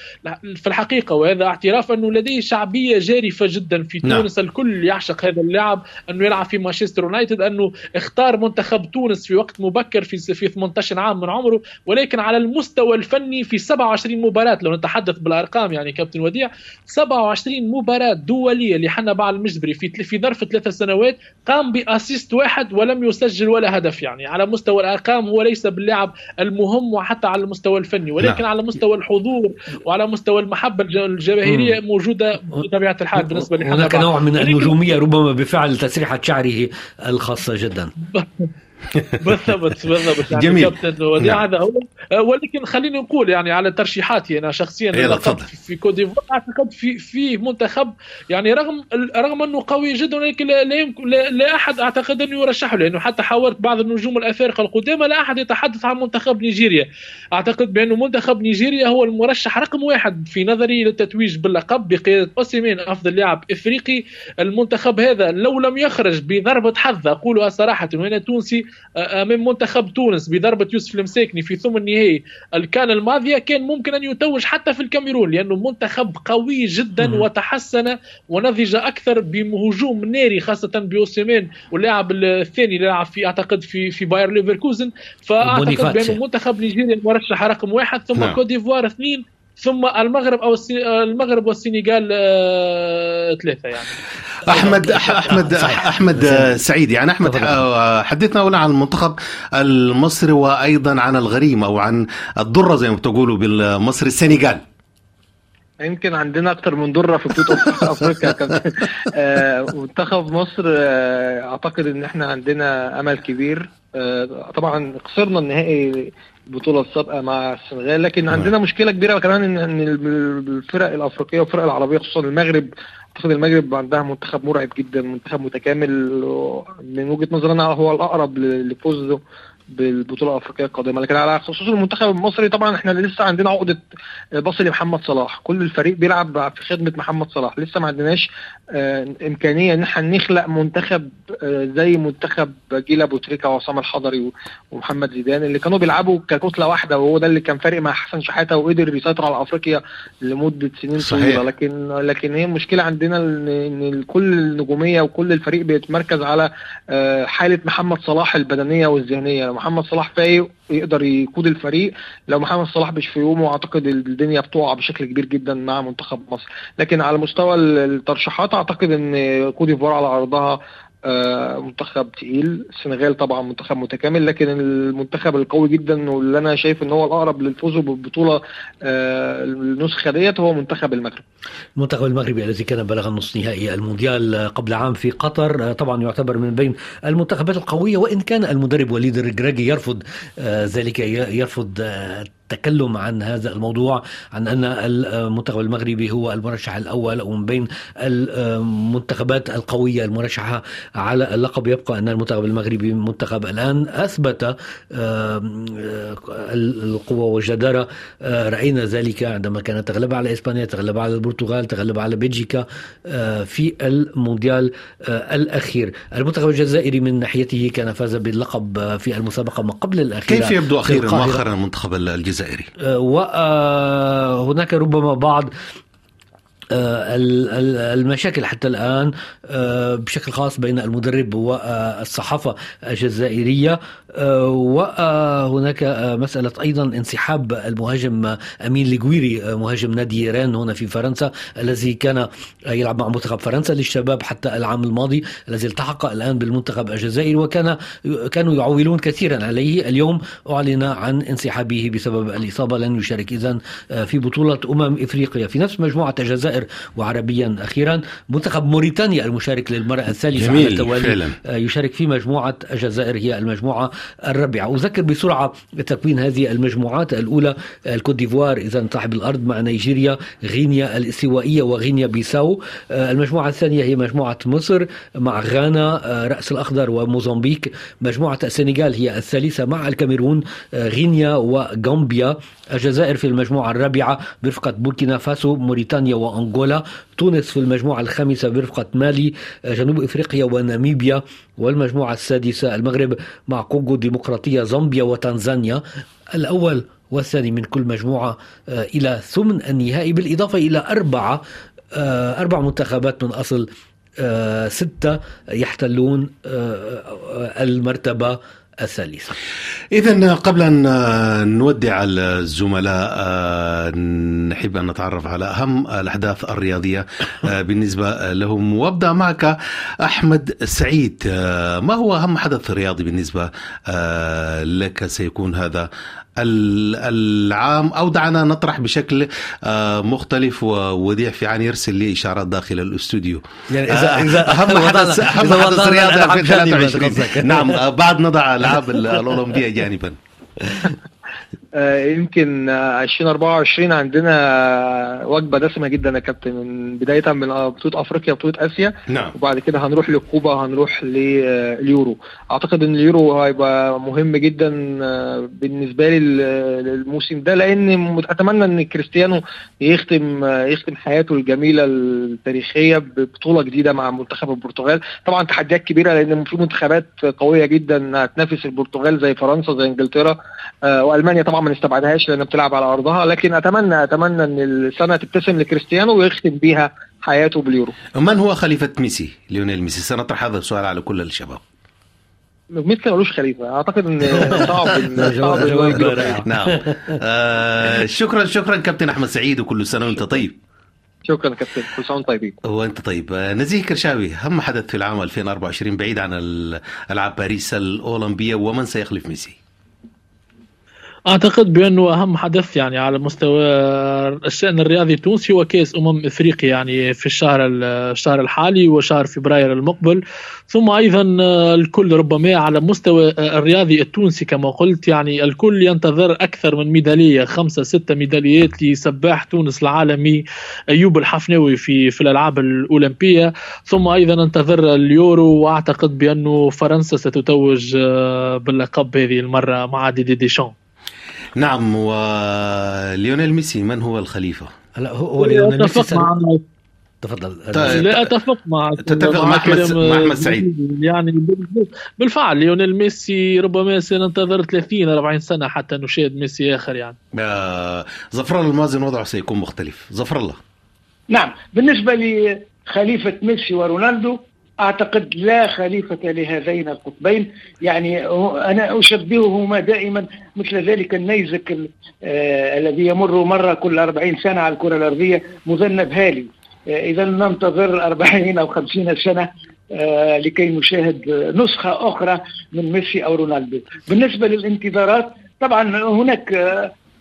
في الحقيقة وهذا اعتراف أنه لديه شعبية جارفة جدا في نعم. تونس. الكل يعشق هذا اللاعب أنه يلعب في مانشستر يونايتد أنه اختار منتخب تونس في وقت مبكر في في 18 عام من عمره ولكن على المستوى الفني في 27 مباراة لو نتحدث بالأرقام يعني كابتن وديع 27 مباراة دولية لحنبال المجبري في في ظرف ثلاث سنوات قام بأسيست واحد ولم يسجل ولا هدف يعني على مستوى الأرقام نعم هو ليس باللعب المهم وحتى على المستوى الفني ولكن نعم. على مستوى الحضور وعلى مستوى المحبة الجماهيرية موجودة بطبيعة الحال بالنسبة لحمد هناك نوع من النجومية ربما بفعل تسريحة شعره الخاصة جدا. بالضبط بالضبط. يعني جميل. نعم. هذا هو. ولكن خليني نقول يعني على ترشيحاتي أنا شخصيا إيه، في كوت ديفوار أعتقد في في منتخب يعني رغم رغم أنه قوي جدا ولكن لا يمكن لا, لا أحد أعتقد انه يرشحه لأنه حتى حاولت بعض النجوم الأفارقة القدامى لا أحد يتحدث عن منتخب نيجيريا. أعتقد بأنه منتخب نيجيريا هو المرشح رقم واحد في نظري للتتويج باللقب بقيادة أوسيمين أفضل لاعب إفريقي. المنتخب هذا لو لم يخرج بضربة حظ أقولها صراحة وهنا تونسي امام منتخب تونس بضربة يوسف المساكني في ثمن النهائي الكان الماضية كان ممكن أن يتوج حتى في الكاميرون لأنه منتخب قوي جدا وتحسن ونضج أكثر بهجوم ناري خاصة بأوسيمين واللاعب الثاني اللي لعب في أعتقد في في باير ليفركوزن. فأعتقد بانه منتخب نيجيريا المرشح رقم واحد ثم نعم. كوت ديفوار اثنين ثم المغرب أو المغرب والسنغال آه، ثلاثة يعني. احمد احمد أحمد سعيد. يعني أحمد حدثنا هنا عن المنتخب المصري وأيضا عن الغريم أو عن الضره زي ما بتقولوا بالمصري السنغال. يمكن عندنا أكتر من دره في بطوله أفريقيا كمان. آه، منتخب مصر آه، أعتقد إن إحنا عندنا أمل كبير. طبعا خسرنا النهائي البطوله السابقة مع السنغال. لكن عندنا مشكلة كبيرة كمان ان الفرق الأفريقية والفرق العربية خصوصا المغرب. أعتقد المغرب عندها منتخب مرعب جدا منتخب متكامل. من وجهة نظري أنا هو الأقرب لفوزه بالبطولة الأفريقية القادمة. لكن على خصوص المنتخب المصري طبعا إحنا لسه عندنا عقدة باص لمحمد صلاح. كل الفريق بيلعب في خدمة محمد صلاح. لسه ما عندناش آه، إمكانية إن إحنا نخلق منتخب آه، زي منتخب جيل أبو تريكة وعصام الحضري ومحمد زيدان اللي كانوا بيلعبوا ككتلة واحدة وهو ده اللي كان فارق مع حسن شحاتة وقدر يسيطر على أفريقيا لمدة سنين طويلة. لكن لكن هي المشكلة عندنا إن كل النجومية وكل الفريق بيتمركز على آه، حالة محمد صلاح البدنية والذهنية. محمد صلاح فايق يقدر يقود الفريق. لو محمد صلاح مش في يومه أعتقد الدنيا بتقع بشكل كبير جدا مع منتخب مصر. لكن على مستوى الترشيحات أعتقد إن كوت ديفوار على أرضها منتخب تقيل. السنغال طبعا منتخب متكامل لكن المنتخب القوي جدا واللي أنا شايف إن هو الأقرب للفوز بالبطولة آه، النسخة ديت هو منتخب المغرب. المنتخب المغربي الذي كان بلغ النصف نهائي المونديال قبل عام في قطر آه، طبعا يعتبر من بين المنتخبات القوية وإن كان المدرب وليد الرجراجي يرفض ذلك يرفض التكلم عن هذا الموضوع عن أن المنتخب المغربي هو المرشح الأول ومن بين المنتخبات القوية المرشحة على اللقب. يبقى أن المنتخب المغربي منتخب الآن أثبت القوة والجدارة رأينا ذلك عندما كانت تغلب على إسبانيا تغلب على البرتغال تغلب على بلجيكا في المونديال الأخير. المنتخب الجزائري من ناحيته كان فاز باللقب في المسابقة ما قبل الأخيرة كيف يبدو أخيرا؟ مؤخرا المنتخب الجزائري الجزائري. وهناك ربما بعض المشاكل حتى الآن آه، بشكل خاص بين المدرب والصحافة الجزائرية. آه، وهناك مسألة أيضا انسحاب المهاجم أمين ليغويري مهاجم نادي رين هنا في فرنسا الذي كان يلعب مع منتخب فرنسا للشباب حتى العام الماضي الذي التحق الآن بالمنتخب الجزائري. وكان كانوا يعولون كثيرا عليه اليوم أعلن عن انسحابه بسبب الإصابة لن يشارك إذن في بطولة أمم إفريقيا في نفس مجموعة الجزائر الجزائر وعربيا أخيرا. منتخب موريتانيا المشارك للمرة الثالثة على التوالي فعلا. آه، يشارك في مجموعة الجزائر هي المجموعة الرابعة. أذكر بسرعة تكوين هذه المجموعات. الأولى الكوت ديفوار إذا صاحب الأرض مع نيجيريا غينيا الاستوائية وغينيا بيساو. آه، المجموعة الثانية هي مجموعة مصر مع غانا آه، رأس الأخضر وموزمبيق. مجموعة السنغال هي الثالثة مع الكاميرون غينيا وغامبيا. الجزائر في المجموعة الرابعة برفقة بوركينا فاسو موريتانيا وأنغولا أنغولا تونس في المجموعة الخامسة برفقة مالي جنوب إفريقيا وناميبيا والمجموعة السادسة المغرب مع كونغو ديمقراطية زامبيا وتنزانيا. الأول والثاني من كل مجموعة آه، إلى ثمن النهائي بالإضافة إلى أربعة آه، أربع منتخبات من أصل آه، ستة يحتلون المرتبة الثالثة. إذا قبل أن نودع الزملاء نحب أن نتعرف على أهم الأحداث الرياضية بالنسبة لهم. وأبدأ معك أحمد سعيد. ما هو أهم حدث رياضي بالنسبة لك؟ سيكون هذا العام أو دعنا نطرح بشكل آه، مختلف ووديع في عن يرسل لي إشارات داخل الاستوديو. يعني اذا آه، اذا اهم حدث أهم حدث رياضي 2023 نعم آه، بعد نضع ألعاب الأولمبية جانبا. يمكن 2024 عندنا وجبة دسمة جدا يا كابتن من بداية من بطولة أفريقيا بطولة آسيا نعم. وبعد كده هنروح لكوبا هنروح لليورو أعتقد إن اليورو هيبقى مهم جدا آه، بالنسبة لي الموسم ده لأن أتمنى إن كريستيانو يختم آه، يختم حياته الجميلة التاريخية ببطولة جديدة مع منتخب البرتغال طبعا تحديات كبيرة لأن في منتخبات قوية جدا هتنافس البرتغال زي فرنسا زي إنجلترا وألمانيا طبعا ما نستبعدهاش لأنها بتلعب على أرضها لكن أتمنى أتمنى إن السنة تبتسم لكريستيانو ويختم بيها حياته باليورو. من هو خليفة ميسي؟ ليونيل ميسي. سنطرح هذا السؤال على كل الشباب. ميسي ملوش خليفة. أعتقد إن صعب ان صعب نعم. آه شكرا شكرا كابتن أحمد سعيد وكل سنة وأنت طيب. شكرا كابتن. كل سنة وأنت طيبين. وأنت طيب. آه، نزيه كرشاوي أهم حدث في العام 2024 بعيد عن ألعاب باريس الأولمبية. ومن سيخلف ميسي؟ أعتقد بأنه أهم حدث يعني على مستوى الشأن الرياضي التونسي هو كأس أمم إفريقيا يعني في الشهر الشهر الحالي وشهر فبراير المقبل. ثم أيضا الكل ربما على مستوى الرياضي التونسي كما قلت يعني الكل ينتظر أكثر من ميدالية خمسة ستة ميداليات لسباح تونس العالمي أيوب الحفناوي في في الألعاب الأولمبية. ثم أيضا ننتظر اليورو وأعتقد بأنه فرنسا ستتوج باللقب هذه المرة مع ديدييه ديشان نعم وليونيل ميسي من هو الخليفة؟ هلا هو ليونيل ميسي مع... تفضل. طيب. لا أتفق مع تتفق مع أحمد مع أحمد سعيد. يعني بالفعل ليونيل ميسي ربما سننتظر 30 40 سنة حتى نشاهد ميسي آخر يعني. آه ظفر الله المازن وضعه سيكون مختلف. ظفر الله. نعم. بالنسبة لخليفة ميسي ورونالدو أعتقد لا خليفة لهذين القطبين. يعني أنا أشبههما دائما مثل ذلك النيزك آه الذي يمر مرة كل 40 سنة على الكرة الأرضية مذنب هالي. آه اذا ننتظر 40 أو 50 سنة آه لكي نشاهد نسخة أخرى من ميسي أو رونالدو. بالنسبة للانتظارات طبعا هناك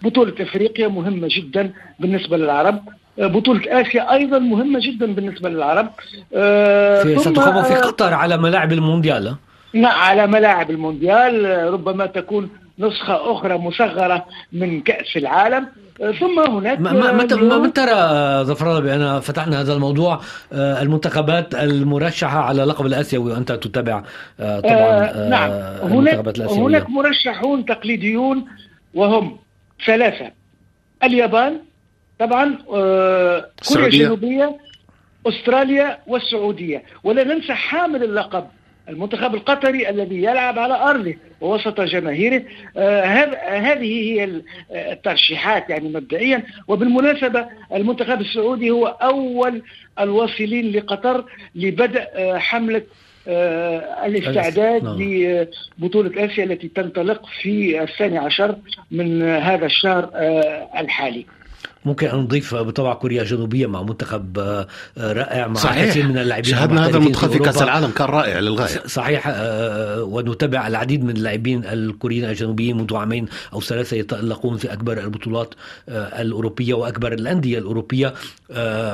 بطولة إفريقيا مهمة جدا بالنسبة للعرب. بطولة آسيا أيضا مهمة جدا بالنسبة للعرب. آه، في ستقام في قطر على ملاعب المونديال. نعم على ملاعب المونديال. ربما تكون نسخة أخرى مصغرة من كأس العالم. آه، ثم هناك ما, ما, ما, ما ترى ظفر بأن فتحنا هذا الموضوع آه، المنتخبات المرشحة على لقب الآسيوي وأنت تتابع طبعا آه نعم. هناك, هناك مرشحون تقليديون وهم ثلاثة اليابان طبعا آه، كوريا الجنوبية أستراليا والسعودية. ولا ننسى حامل اللقب المنتخب القطري الذي يلعب على أرضه ووسط جماهيره. آه هذه هي الترشيحات يعني مبدئيا. وبالمناسبة المنتخب السعودي هو أول الواصلين لقطر لبدء آه حملة آه الاستعداد نعم. لبطولة آسيا التي تنطلق في الثاني عشر من هذا الشهر آه الحالي. ممكن أن نضيف بالطبع كوريا الجنوبية مع منتخب آه، رائع مع صحيح. كثير من اللاعبين شاهدنا هذا المنتخب في كأس العالم كان رائع للغاية. صحيح آه، آه، ونتابع العديد من اللاعبين الكوريين الجنوبيين منذ عامين أو ثلاثة يتألقون في أكبر البطولات الأوروبية وأكبر الأندية الأوروبية.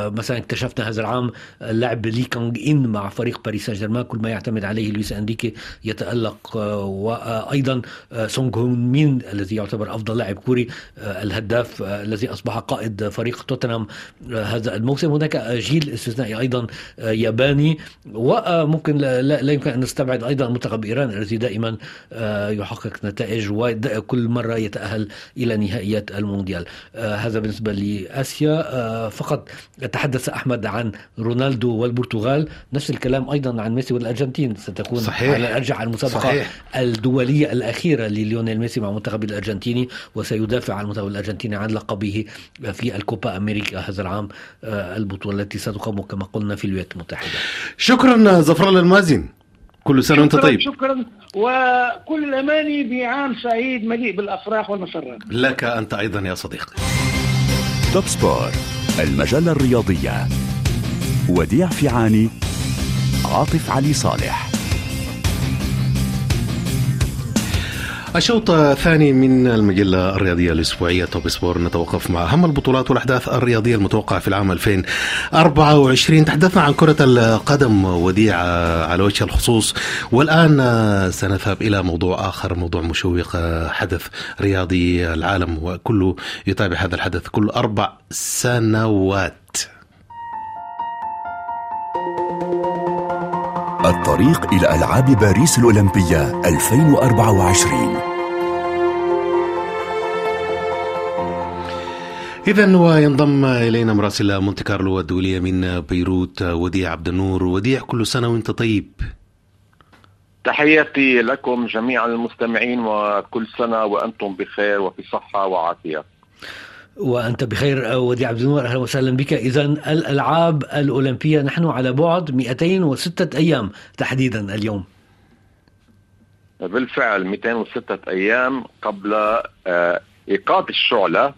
مثلا اكتشفنا هذا العام اللاعب لي كونغ إن مع فريق باريس سان جيرمان كل ما يعتمد عليه لويس انديكي يتألق وأيضا سونغ هون مين الذي يعتبر أفضل لاعب كوري الهداف الذي أصبح قائد فريق توتنهام آه، هذا الموسم. هناك جيل استثنائي أيضا آه، ياباني وممكن لا يمكن أن نستبعد أيضا منتخب إيران الذي دائما آه، يحقق نتائج وكل مرة يتأهل إلى نهائيات المونديال. هذا بالنسبة لآسيا. فقط تحدث أحمد عن رونالدو والبرتغال. نفس الكلام أيضا عن ميسي والأرجنتين. ستكون صحيح. على الارجح المسابقة صحيح. الدولية الأخيرة لليونيل ميسي مع المنتخب الأرجنتيني وسيدافع عن المنتخب الأرجنتيني عن لقبه في الكوبا أمريكا هذا العام آه، البطولة التي ستقام كما قلنا في الولايات المتحدة. شكرا ظفر الله المؤذن كل سنة وأنت طيب. شكرا. وكل الأماني بعام سعيد مليء بالأفراح والمسرات. لك أنت أيضا يا صديقي. توب سبور المجلة الرياضية. وديع فيعاني عاطف علي صالح. الشوط الثاني من المجلة الرياضية الأسبوعية توب سبور. نتوقف مع أهم البطولات والأحداث الرياضية المتوقعة في العام 2024 تحدثنا عن كرة القدم وديع على وجه الخصوص. والآن سنذهب إلى موضوع آخر موضوع مشوق حدث رياضي العالم وكله يتابع هذا الحدث كل أربع سنوات. الطريق إلى ألعاب باريس الأولمبية 2024 إذا وينضم إلينا مراسل مونتي كارلو الدولية من بيروت وديع عبد النور. وديع كل سنة وأنت طيب؟ تحياتي لكم جميعا المستمعين وكل سنة وأنتم بخير وفي صحة وعافية. وأنت بخير ودي عبد النور أهلا وسهلا بك. اذا الألعاب الأولمبية نحن على بعد 206 أيام تحديدا اليوم. بالفعل 206 أيام قبل آه، ايقاظ الشعلة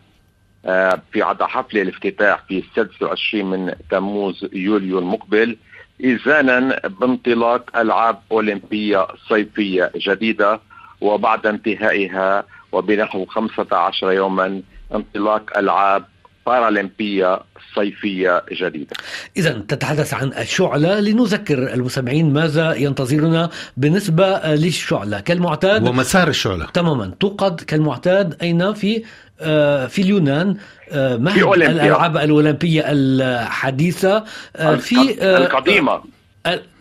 آه، في عدا حفل الافتتاح في 26 من تموز يوليو المقبل. إذانا بانطلاق ألعاب أولمبية صيفية جديدة وبعد انتهائها وبنحو 15 يوما انطلاق ألعاب بارالمبيه صيفية جديدة. اذا تتحدث عن الشعلة لنذكر المستمعين ماذا ينتظرنا بالنسبة للشعلة. كالمعتاد ومسار الشعلة. تماما. توقد كالمعتاد أين؟ في آه، في اليونان آه، مهد الألعاب الأولمبية الحديثة آه، في القديمة.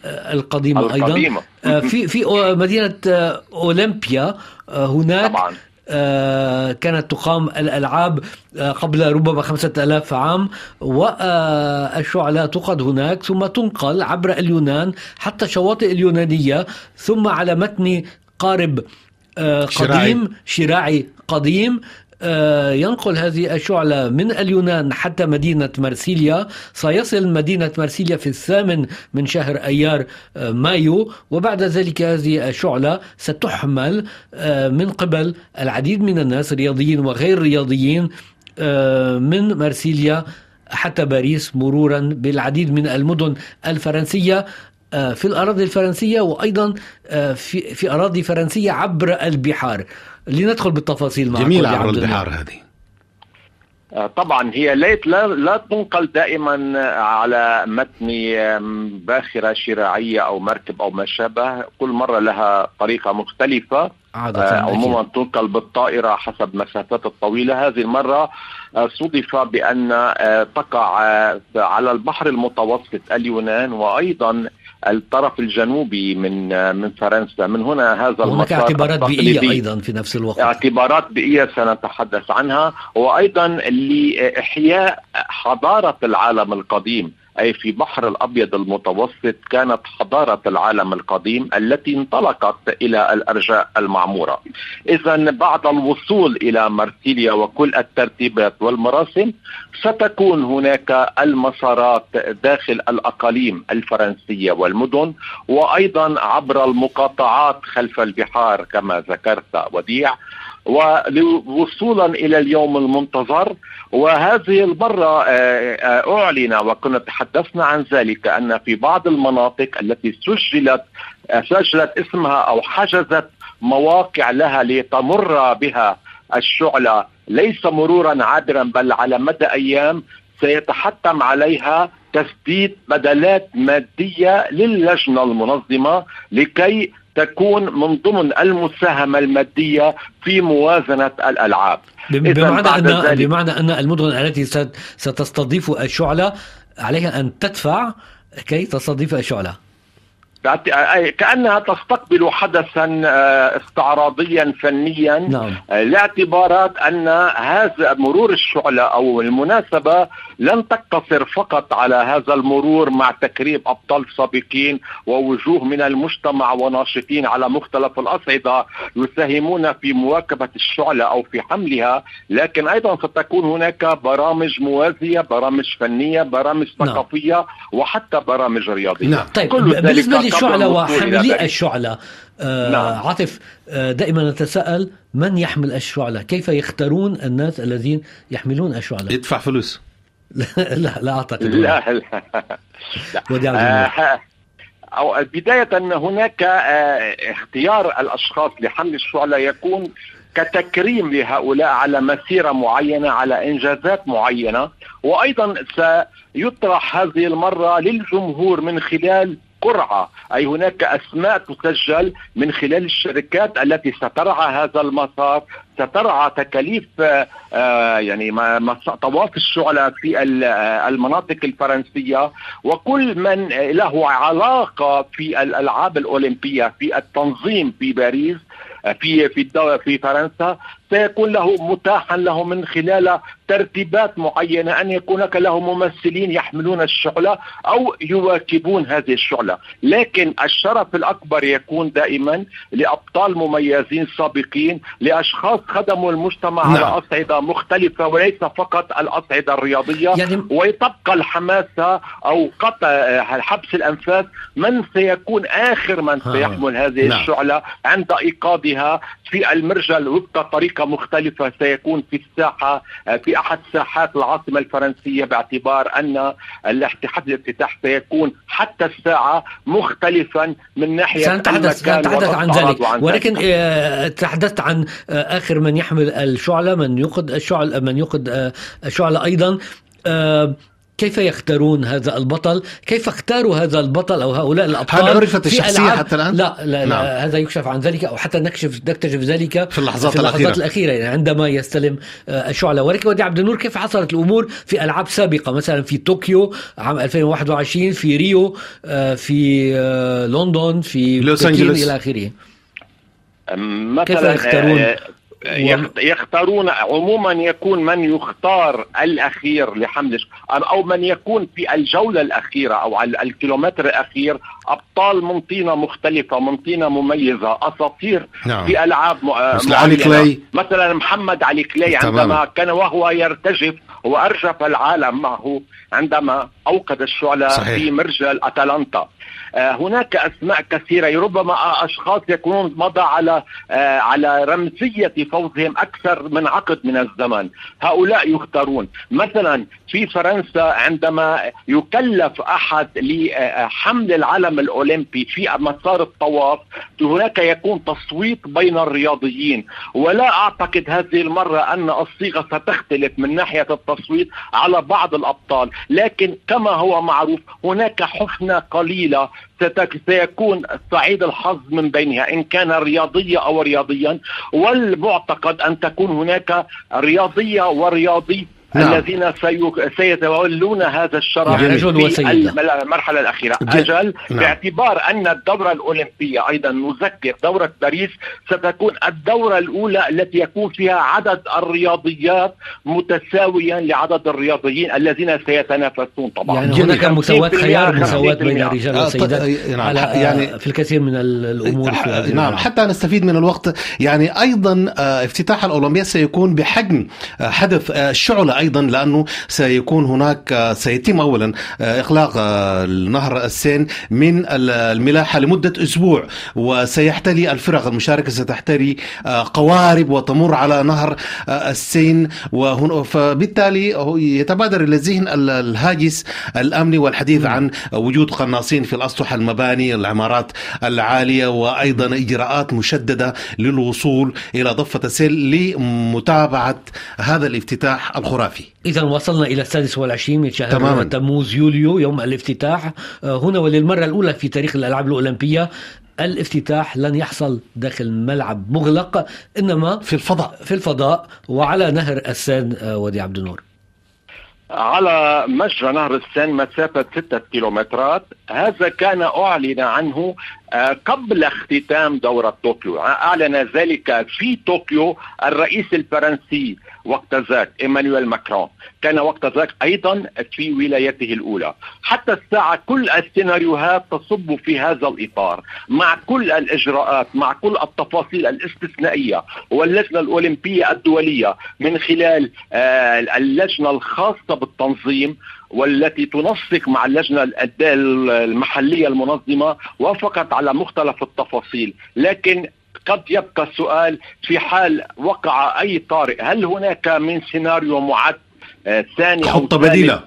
القديمة, القديمة. أيضا في في مدينة أولمبيا هناك طبعا. آه، كانت تقام الألعاب آه، قبل ربما خمسة ألاف عام والشعلة تقد هناك ثم تنقل عبر اليونان حتى الشواطئ اليونانية ثم على متن قارب آه، قديم شراعي قديم. آه، ينقل هذه الشعلة من اليونان حتى مدينة مرسيليا سيصل مدينة مرسيليا في الثامن من شهر أيار آه، مايو. وبعد ذلك هذه الشعلة ستحمل آه، من قبل العديد من الناس رياضيين وغير رياضيين من مرسيليا حتى باريس مرورا بالعديد من المدن الفرنسية في الأراضي الفرنسية وأيضا في أراضي فرنسية عبر البحار. لندخل بالتفاصيل معك جميل عبر البحار هذه. آه، طبعا هي ليت لا, لا تنقل دائما على متن باخرة شراعية أو مركب أو ما شابه. كل مرة لها طريقة مختلفة. عادة آه، عموما تنقل بالطائرة حسب المسافات الطويلة. هذه المرة آه، صدف بأن تقع على البحر المتوسط اليونان وأيضا الطرف الجنوبي من من فرنسا. من هنا هذا هناك اعتبارات بيئية أيضا في نفس الوقت. اعتبارات بيئية سنتحدث عنها وأيضا لإحياء حضارة العالم القديم. أي في بحر الأبيض المتوسط كانت حضارة العالم القديم التي انطلقت إلى الأرجاء المعمورة. إذا بعد الوصول إلى مرسيليا وكل الترتيبات والمراسم ستكون هناك المسارات داخل الأقاليم الفرنسية والمدن وأيضا عبر المقاطعات خلف البحار كما ذكرت وديع. ووصولا إلى اليوم المنتظر. وهذه المرة آه، آه، أعلن وكنا تحدثنا عن ذلك أن في بعض المناطق التي سجلت آه، سجلت اسمها أو حجزت مواقع لها لتمر بها الشعلة ليس مرورا عابرا بل على مدى أيام سيتحتم عليها تسديد بدلات مادية للجنة المنظمة لكي تكون من ضمن المساهمة المادية في موازنة الألعاب. بمعنى أن, بمعنى أن المدن التي ستستضيف الشعلة عليها أن تدفع كي تستضيف الشعلة. كأنها تستقبل حدثا آه، استعراضيا فنيا نعم. آه، لاعتبارات أن هذا مرور الشعلة أو المناسبة لن تقتصر فقط على هذا المرور مع تكريم أبطال سابقين ووجوه من المجتمع وناشطين على مختلف الأصعدة يساهمون في مواكبة الشعلة أو في حملها لكن أيضا ستكون هناك برامج موازية برامج فنية برامج نعم. ثقافية نعم. وحتى برامج رياضية نعم. طيب كل الشعلة وحاملي الشعلة. آه نعم. عاطف آه دائما نتساءل من يحمل الشعلة؟ كيف يختارون الناس الذين يحملون الشعلة؟ يدفع فلوس. لا لا, لا أعتقد. لا لا, لا. آه أو بداية هناك آه اختيار الأشخاص لحمل الشعلة يكون كتكريم لهؤلاء على مسيرة معينة على إنجازات معينة. وأيضا سيطرح هذه المرة للجمهور من خلال قرعة أي هناك أسماء تسجل من خلال الشركات التي سترعى هذا المسار سترعى تكاليف آه، يعني طواف الشعلة في آه، المناطق الفرنسية. وكل من له علاقة في الألعاب الأولمبية في التنظيم في باريس في في في فرنسا سيكون له متاحا له من خلال ترتيبات معينة أن يكون لك له ممثلين يحملون الشعلة أو يواكبون هذه الشعلة، لكن الشرف الأكبر يكون دائما لأبطال مميزين سابقين، لأشخاص خدموا المجتمع نعم. على اصعده مختلفة وليس فقط الاصعده الرياضية يعني... وتبقى الحماسه أو قطع حبس الأنفاس من سيكون آخر من سيحمل هذه نعم. الشعلة عند إيقاظها في المرجل وفق طريقه مختلفة سيكون في الساحة في أحد ساحات العاصمة الفرنسية باعتبار أن الاحتفال الافتتاح سيكون حتى الساعة مختلفا من ناحية سنتحدث سنتحدث عن ذلك. ولكن آه، تحدثت عن آه، آخر من يحمل الشعلة من يقود الشعل من يقود آه، الشعلة أيضا. كيف يختارون هذا البطل؟ كيف اختاروا هذا البطل أو هؤلاء الأبطال هل عرفت الشخصية حتى الآن؟ لا لا, نعم. لا هذا يكشف عن ذلك أو حتى نكشف نكتشف ذلك في اللحظات, في اللحظات الأخيرة, الأخيرة يعني عندما يستلم آه، الشعلة. ولكن ودي عبد النور كيف حصلت الأمور في ألعاب سابقة؟ مثلا في طوكيو عام 2021 في ريو آه، في آه، لندن في لوس أنجلوس. إلى آخره. مثلا كيف يختارون؟ يختارون عموما يكون من يختار الأخير لحمل أو من يكون في الجولة الأخيرة أو على الكيلومتر الأخير أبطال من طينه مختلفة من طينه مميزة أساطير نعم. في ألعاب علي كلاي مثلا محمد علي كلاي عندما كان وهو يرتجف وأرجف العالم معه عندما أوقد الشعله صحيح. في مرجل أتلانتا هناك أسماء كثيرة. ربما أشخاص يكونون مضى على آه، على رمزية فوزهم أكثر من عقد من الزمن. هؤلاء يختارون. مثلا في فرنسا عندما يكلف أحد لحمل العلم الأولمبي في مسار الطواف هناك يكون تصويت بين الرياضيين. ولا أعتقد هذه المرة أن الصيغة ستختلف من ناحية التصويت على بعض الأبطال. لكن كما هو معروف هناك حفنه قليلة سيكون سعيد الحظ من بينها إن كان رياضية أو رياضيا. والمعتقد أن تكون هناك رياضية ورياضي نعم. الذين سيتولون هذا الشرف في المرحلة الأخيرة. أجل نعم. باعتبار أن الدورة الأولمبية أيضا نذكر دورة باريس ستكون الدورة الأولى التي يكون فيها عدد الرياضيات متساويا لعدد الرياضيين الذين سيتنافسون طبعا. يعني هناك مساواة خيار مساواة بين الرجال آه، والسيدات نعم. على آه، يعني في الكثير من الأمور في هذه نعم. حتى نستفيد من الوقت. يعني أيضا آه، افتتاح الاولمبياد سيكون بحجم حدث الشعلة أيضا لأنه سيكون هناك سيتم اولا إغلاق نهر السين من الملاحة لمدة أسبوع وسيحتلي الفرق المشاركة ستحتري قوارب وتمر على نهر السين فبالتالي يتبادر إلى الذهن الهاجس الأمني والحديث عن وجود قناصين في الأسطح المباني العمارات العالية وأيضا إجراءات مشددة للوصول إلى ضفة السيل لمتابعة هذا الافتتاح الخرافي. الخرافي إذا وصلنا إلى السادس والعشرين من شهر تماما. تموز يوليو يوم الافتتاح. آه، هنا وللمرة الأولى في تاريخ الألعاب الأولمبية الافتتاح لن يحصل داخل ملعب مغلق إنما في الفضاء. في الفضاء وعلى نهر السان آه، ودي عبد النور. على مجرى نهر السين مسافة ستة كيلومترات. هذا كان أعلن عنه آه، قبل اختتام دورة طوكيو. أعلن ذلك في طوكيو الرئيس الفرنسي وقت ذاك إيمانويل ماكرون. كان وقت ذاك أيضا في ولايته الأولى. حتى الساعة كل السيناريوهات تصب في هذا الإطار. مع كل الإجراءات مع كل التفاصيل الاستثنائية واللجنة الأولمبية الدولية من خلال آه، اللجنة الخاصة بالتنظيم والتي تنسق مع اللجنة المحلية المنظمة وافقت على مختلف التفاصيل. لكن قد يبقى السؤال في حال وقع أي طارئ. هل هناك من سيناريو معد آه، ثاني خطه بديلة.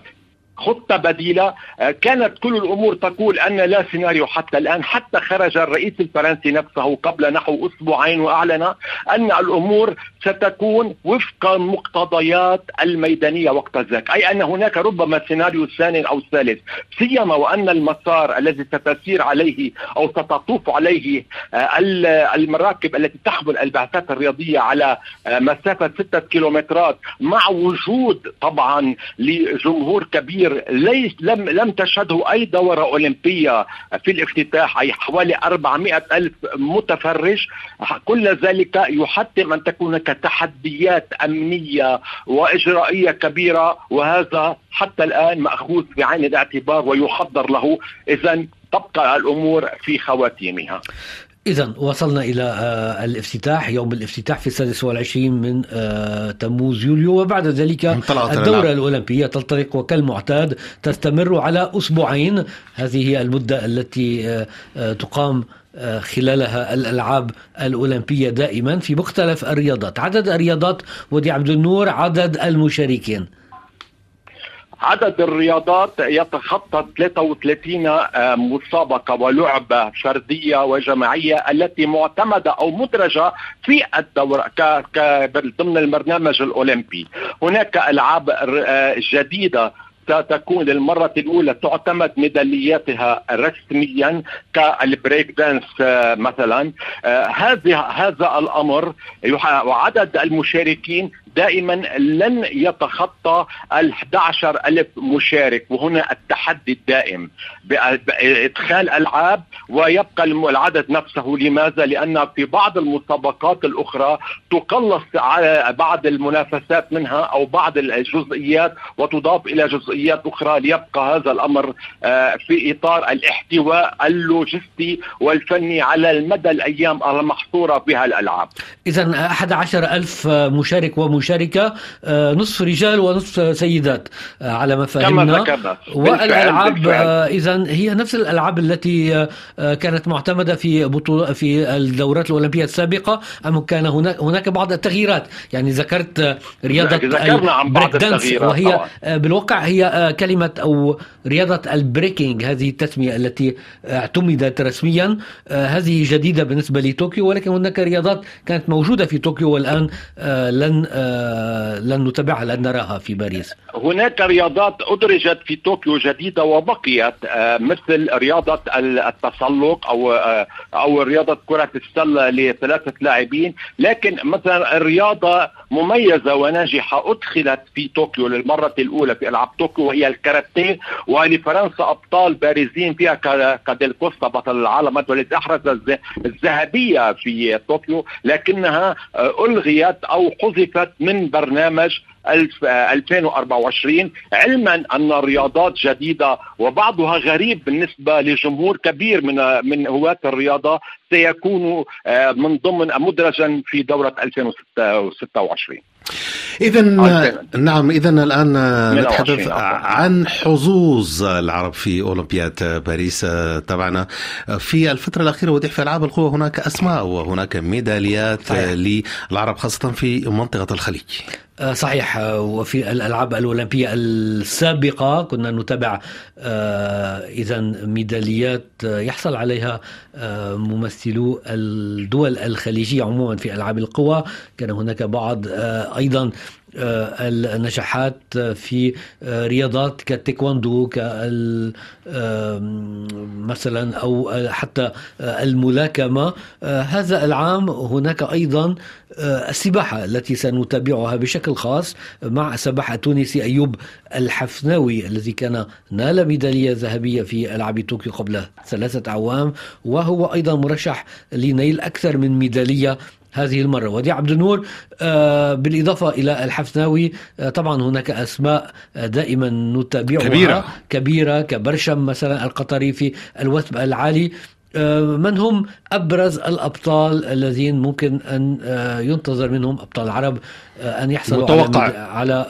خطة بديلة. آه، كانت كل الأمور تقول أن لا سيناريو حتى الآن. حتى خرج الرئيس الفرنسي نفسه قبل نحو أسبوعين وأعلن أن الأمور ستكون وفق مقتضيات الميدانية وقت ذاك أي أن هناك ربما سيناريو ثاني أو ثالث. سيما وأن المسار الذي ستسير عليه أو ستطوف عليه آه، المراكب التي تحمل البعثات الرياضية على آه، مسافة ستة كيلومترات مع وجود طبعا لجمهور كبير كبير ليس لم لم تشهده أي دورة أولمبية في الافتتاح أي حوالي 400 ألف متفرج. كل ذلك يحتم أن تكون هناك تحديات أمنية وإجرائية كبيرة وهذا حتى الآن مأخوذ بعين الاعتبار ويخضر له. اذا تبقى الأمور في خواتيمها. إذا وصلنا إلى آه، الافتتاح يوم الافتتاح في السادس والعشرين من آه، تموز يوليو. وبعد ذلك الدورة الأولمبية تنطلق وكالمعتاد تستمر على أسبوعين. هذه هي المدة التي آه، تقام خلالها الألعاب الأولمبية دائما في مختلف الرياضات. عدد الرياضات ودي عبد النور عدد المشاركين. عدد الرياضات يتخطى 33 آه، مسابقة ولعبة فردية وجماعية التي معتمدة أو مدرجة في الدورة ضمن البرنامج الأولمبي. هناك ألعاب آه، جديدة ستكون للمرة الأولى تعتمد ميدالياتها رسميا كالبريك دانس آه، مثلا. هذا هذا الأمر وعدد المشاركين دائما لن يتخطى ال 11 ألف مشارك وهنا التحدي الدائم بإدخال ألعاب ويبقى العدد نفسه لماذا؟ لأن في بعض المسابقات الأخرى تقلص على بعض المنافسات منها أو بعض الجزئيات وتضاف إلى جزئيات أخرى ليبقى هذا الأمر آه، في إطار الاحتواء اللوجستي والفني على المدى الأيام المحصورة بها الألعاب إذا 11 ألف مشارك ومشارك مشاركة آه، نصف رجال ونصف سيدات آه، على ما فهمنا. والألعاب آه، إذا هي نفس الألعاب التي كانت معتمدة في بطولة في الدورات الأولمبية السابقة. أم كان هناك هناك بعض التغييرات؟ يعني ذكرت رياضة ال break dance وهي طبعا. بالواقع هي كلمة أو رياضة ال breaking هذه التسمية التي اعتمدت رسميا هذه جديدة بالنسبة لطوكيو. ولكن هناك رياضات كانت موجودة في طوكيو والآن لن لن نتابعها لن نراها في باريس. هناك رياضات أدرجت في طوكيو جديدة وبقيت آه، مثل رياضة التسلق أو آه، أو رياضة كرة السلة لثلاثة لاعبين. لكن مثلا الرياضة مميزة وناجحة أدخلت في طوكيو للمرة الأولى في ألعاب طوكيو وهي الكاراتيه ولفرنسا أبطال بارزين فيها كاديل كوستا بطل العالم والذي أحرز الذهبية في طوكيو لكنها آه، ألغيت أو حذفت من برنامج 2024 علما أن الرياضات جديدة وبعضها غريب بالنسبة لجمهور كبير من من هواة الرياضة سيكون آه، من ضمن مدرجا في دورة 2026 إذا نعم إذا الآن نتحدث عن حظوظ العرب في أولمبياد باريس. تبعنا في الفترة الأخيرة وديح في ألعاب القوى هناك أسماء وهناك ميداليات. للعرب خاصة في منطقة الخليج. آه، صحيح. آه، وفي الألعاب الأولمبية السابقة كنا نتابع آه، إذا ميداليات يحصل عليها ممثلو الدول الخليجية عموما في ألعاب القوى. كان هناك بعض أيضا آه، النجاحات في آه، رياضات كالتيكواندو كال مثلا أو حتى الملاكمة. آه، هذا العام هناك أيضا السباحة التي سنتابعها بشكل خاص مع السباح التونسي أيوب الحفناوي الذي كان نال ميدالية ذهبية في ألعاب طوكيو قبل ثلاثة أعوام وهو أيضا مرشح لنيل أكثر من ميدالية هذه المرة. ودي عبد النور آه، بالإضافة إلى الحفناوي آه، طبعا هناك أسماء آه، دائما نتابعها. كبيرة. كبيرة كبرشم مثلا القطري في الوثب العالي. من هم أبرز الأبطال الذين ممكن أن ينتظر منهم أبطال العرب أن يحصلوا متوقع. على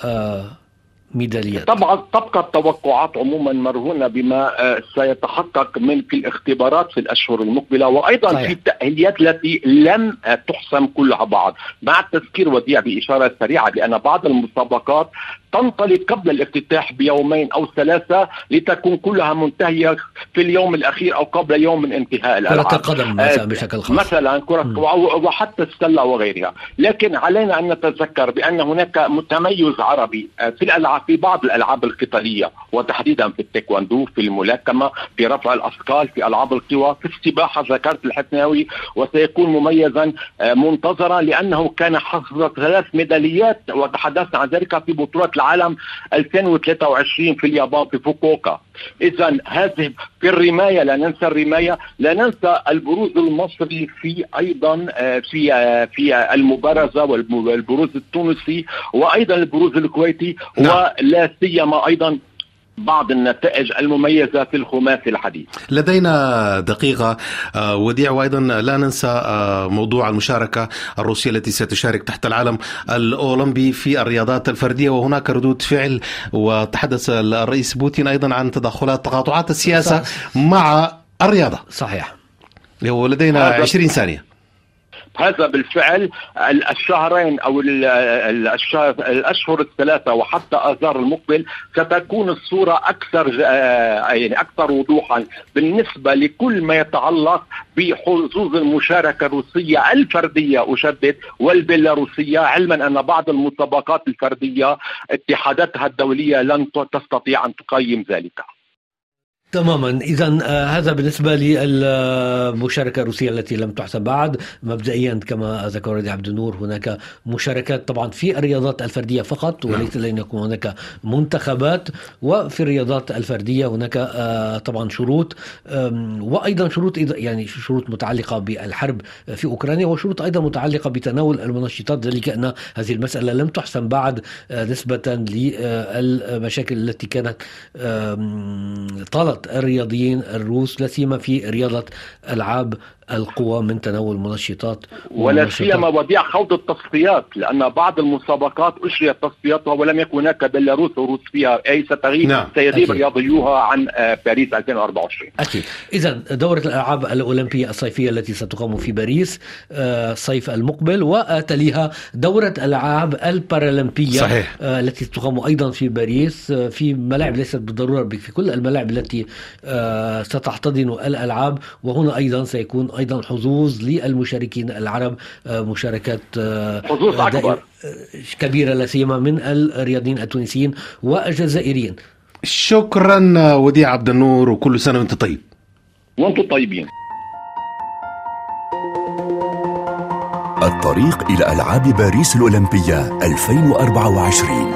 ميداليات طبعا تبقى التوقعات عموما مرهونة بما آه، سيتحقق من في الاختبارات في الأشهر المقبلة وأيضا صحيح. في التاهيليات التي لم آه، تحسم كلها بعض مع التذكير وديع بإشارة سريعة بان بعض المسابقات تنطلق قبل الافتتاح بيومين أو ثلاثة لتكون كلها منتهية في اليوم الأخير أو قبل يوم من انتهاء الألعاب. كرة القدم مثلا بشكل خاص. مثلا كرة وحتى السلة وغيرها. لكن علينا أن نتذكر بأن هناك تميز عربي في الالعاب في بعض الألعاب القتالية وتحديدا في التايكواندو في الملاكمة في رفع الأثقال في ألعاب القوى في السباحه ذكرت الحثناوي وسيكون مميزا آه، منتظرا لأنه كان حصد ثلاث ميداليات وتحدثنا عن ذلك في بطولة العالم 2023 في اليابان في فوكوكا اذا هذه في الرماية لا ننسى الرماية لا ننسى البروز المصري في أيضا آه، في آه، في المبارزة والبروز التونسي وأيضا البروز الكويتي نعم. لا سيما أيضا بعض النتائج المميزة في الخماسي الحديث. لدينا دقيقة. آه، وديع وأيضا لا ننسى آه، موضوع المشاركة الروسية التي ستشارك تحت العلم الأولمبي في الرياضات الفردية. وهناك ردود فعل وتحدث الرئيس بوتين أيضا عن تدخلات تقاطعات السياسة مع الرياضة. صحيح. ولدينا 20 ثانية. هذا بالفعل الشهرين أو الأشهر الثلاثة وحتى آذار المقبل ستكون الصورة أكثر آه، يعني أكثر وضوحا بالنسبة لكل ما يتعلق بحظوظ المشاركة الروسية الفردية أشدد والبيلاروسية علما أن بعض المسابقات الفردية اتحاداتها الدولية لن تستطيع أن تقيم ذلك. تماما. اذا آه، هذا بالنسبة للمشاركة الروسية التي لم تحسب بعد. مبدئيا كما ذكر ردي عبد النور هناك مشاركات طبعا في الرياضات الفردية فقط نعم. وليس لن يكون هناك منتخبات. وفي الرياضات الفردية هناك آه، طبعا شروط وأيضا شروط يعني شروط متعلقة بالحرب في أوكرانيا وشروط أيضا متعلقة بتناول المنشطات. ذلك أن هذه المسألة لم تحسم بعد آه، نسبة للمشاكل التي كانت طالت الرياضيين الروس لا سيما في رياضة ألعاب القوى من تناول منشطات ولا سيما وديع خوض التصفيات لأن بعض المسابقات اجريت تصفياتها ولم يكن هناك بيلاروس وروس فيها أي ستغيب نعم. سيغيب رياضيوها عن آه، باريس 2024 أكيد اذا دورة الألعاب الأولمبية الصيفية التي ستقام في باريس الصيف آه، المقبل وتليها دورة الألعاب البارالمبية صحيح. آه، التي تقام أيضا في باريس في ملاعب ليست بالضرورة في كل الملاعب التي ستحتضن الألعاب وهنا أيضا سيكون أيضا حظوظ للمشاركين العرب آه، مشاركات آه، حظوظ أكبر. كبيرة لا سيما من الرياضيين التونسيين والجزائريين. شكرا وديع عبد النور وكل سنة وأنت طيب. وأنتم طيبين. الطريق إلى ألعاب باريس الأولمبية 2024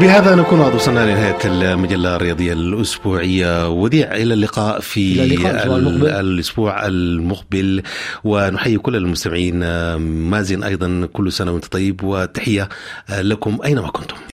بهذا نكون قد وصلنا لنهاية المجلة الرياضية الأسبوعية وديع إلى اللقاء في إلى اللقاء المقبل. الأسبوع المقبل ونحيي كل المستمعين مازن أيضا كل سنة وأنت طيب وتحية لكم أينما كنتم